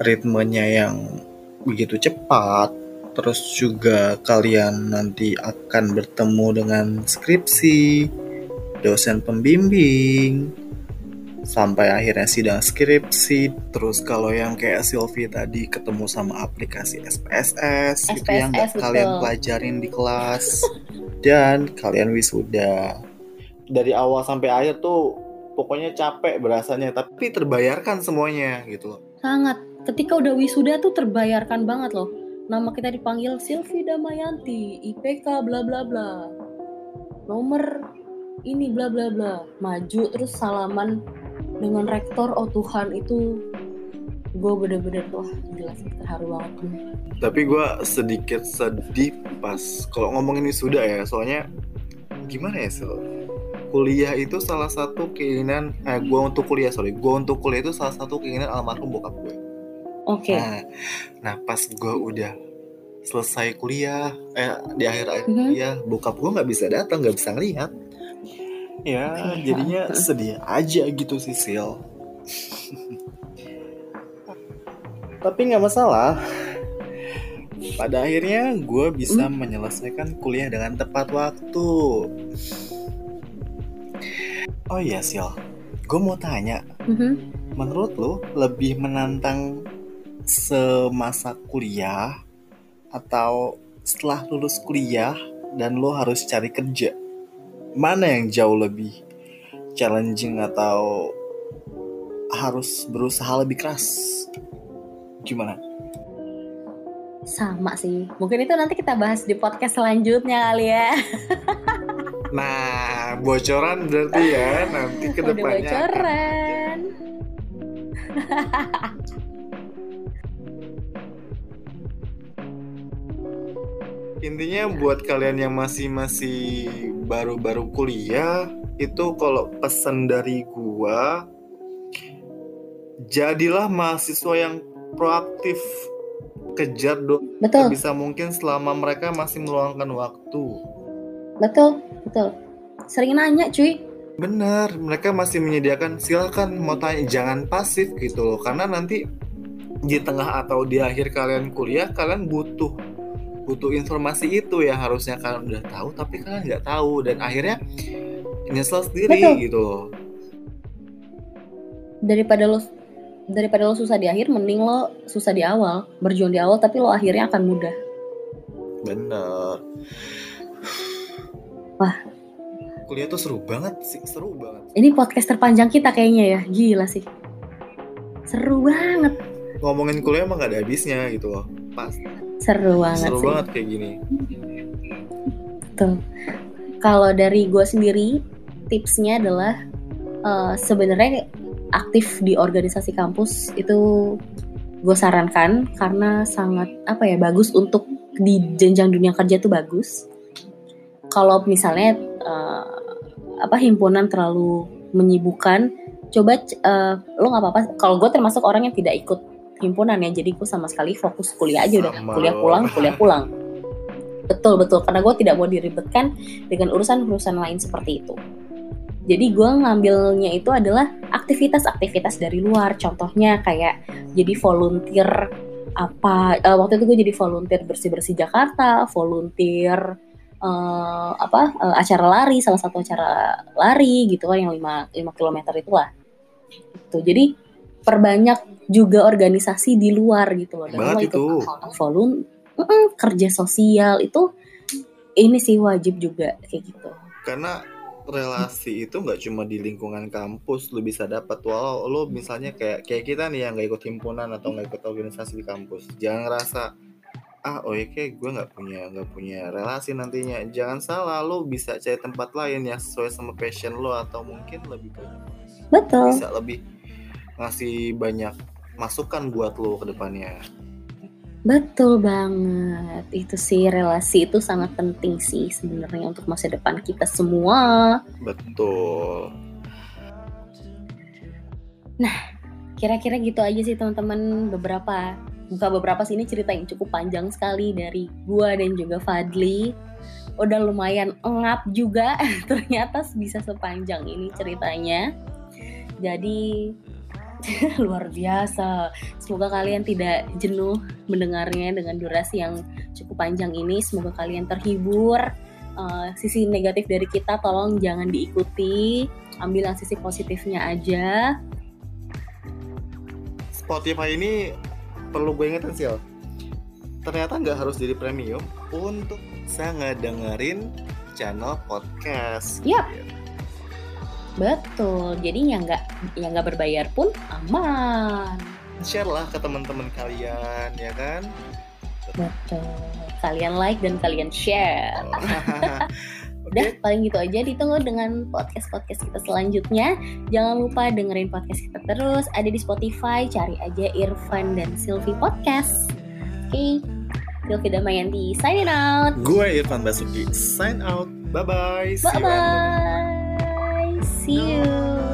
ritmenya yang begitu cepat. Terus juga kalian nanti akan bertemu dengan skripsi dosen pembimbing. Sampai akhirnya sidang skripsi. Terus kalau yang kayak Sylvie tadi ketemu sama aplikasi SPSS, gitu yang nggak SPSS, kalian betul. pelajarin di kelas. Dan kalian wisuda. Dari awal sampai akhir tuh pokoknya capek berasanya tapi terbayarkan semuanya gitu loh. Sangat. Ketika udah wisuda tuh terbayarkan banget loh. Nama kita dipanggil Silvi Damayanti IPK bla bla bla. Nomor ini bla bla bla. Maju terus salaman dengan rektor oh Tuhan itu gue bener-bener wah gila sih terharu banget. Tapi gue sedikit sedih pas kalau ngomongin wisuda ya soalnya gimana ya Sil? kuliah itu salah satu keinginan eh gue untuk kuliah sorry gue untuk kuliah itu salah satu keinginan almarhum bokap gue oke. Nah, nah pas gue udah selesai kuliah eh di akhir akhir Mhm. kuliah bokap gue nggak bisa datang nggak bisa ngeliat ya Oke. jadinya sedih aja gitu sih Sil. Tapi nggak masalah. Pada akhirnya gue bisa menyelesaikan kuliah dengan tepat waktu. Oh iya Sil. Gue mau tanya. Mhm. menurut lo lebih menantang semasa kuliah atau setelah lulus kuliah dan lo harus cari kerja mana yang jauh lebih challenging atau harus berusaha lebih keras? Gimana? Sama sih. Mungkin itu nanti kita bahas di podcast selanjutnya kali ya. (laughs) Nah bocoran berarti ya. Nanti udah ke depannya akan (laughs) intinya buat kalian yang masih masih baru-baru kuliah itu kalau pesan dari gua jadilah mahasiswa yang proaktif kejar dong betul. bisa mungkin selama mereka masih meluangkan waktu. Betul betul. Sering nanya cuy. Bener mereka masih menyediakan silakan mau tanya jangan pasif gitu loh. Karena nanti di tengah atau di akhir kalian kuliah kalian butuh butuh informasi itu yang harusnya kalian udah tahu tapi kalian nggak tahu dan akhirnya nyesel sendiri Betul. gitu loh daripada lo daripada lo susah di akhir mending lo susah di awal berjuang di awal tapi lo akhirnya akan mudah bener Wah. kuliah tuh seru banget sih seru banget Ini podcast terpanjang kita kayaknya ya. Gila sih. Seru banget. ngomongin kuliah emang gak ada habisnya gitu loh pas Seru banget seru sih. banget kayak gini Tuh. Kalau dari gue sendiri, tipsnya adalah eh, sebenarnya aktif di organisasi kampus itu gue sarankan karena sangat apa ya bagus untuk di jenjang dunia kerja tuh bagus. Kalau misalnya eh, apa himpunan terlalu menyibukkan, coba eh, lo nggak apa-apa. Kalau gue termasuk orang yang tidak ikut himpunan ya, jadi gue sama sekali fokus kuliah aja udah Sama kuliah pulang, (laughs) kuliah pulang. Betul betul karena gue tidak mau diribetkan dengan urusan-urusan lain seperti itu. Jadi gue ngambilnya itu adalah aktivitas-aktivitas dari luar. Contohnya kayak jadi volunteer apa eh, waktu itu gue jadi volunteer bersih-bersih Jakarta, volunteer eh, apa eh, acara lari, salah satu acara lari gitu kan yang 5 5 km itulah. Tuh, jadi perbanyak juga organisasi di luar gitu loh. Dan Banget lo itu. volun Mm-mm, kerja sosial itu ini sih wajib juga kayak gitu. karena relasi itu nggak cuma di lingkungan kampus lu bisa dapat walau lu misalnya kayak kayak kita nih yang nggak ikut himpunan atau nggak ikut organisasi di kampus jangan ngerasa ah oh ya kayak gue nggak punya nggak punya relasi nantinya jangan salah lu bisa cari tempat lain yang sesuai sama passion lo atau mungkin lebih banyak Betul. bisa lebih ngasih banyak masukan buat lo ke depannya Betul banget. Itu sih relasi itu sangat penting sih sebenarnya untuk masa depan kita semua. betul Kira-kira gitu aja sih teman-teman beberapa buka beberapa sini cerita yang cukup panjang sekali dari gua dan juga Fadli. Udah lumayan engap juga (laughs) ternyata bisa sepanjang ini ceritanya. Jadi (laughs) luar biasa. Semoga kalian tidak jenuh mendengarnya dengan durasi yang cukup panjang ini. Semoga kalian terhibur. Eh, sisi negatif dari kita tolong jangan diikuti. Ambil yang sisi positifnya aja. Spotify ini perlu gue ingetin sih ternyata nggak harus jadi premium untuk bisa ngedengerin channel podcast Yap. Betul. Jadi yang nggak yang nggak berbayar pun aman. share lah ke teman-teman kalian ya kan Betul. Kalian like dan kalian share. (laughs) (laughs) oke Udah paling gitu aja ditunggu dengan podcast-podcast kita selanjutnya. Jangan lupa dengerin podcast kita terus ada di Spotify, cari aja Irfan dan Silvi Podcast. Oke. Silvi Damayanti signing out. gue Irfan Basuki sign out bye bye Bye bye. See you.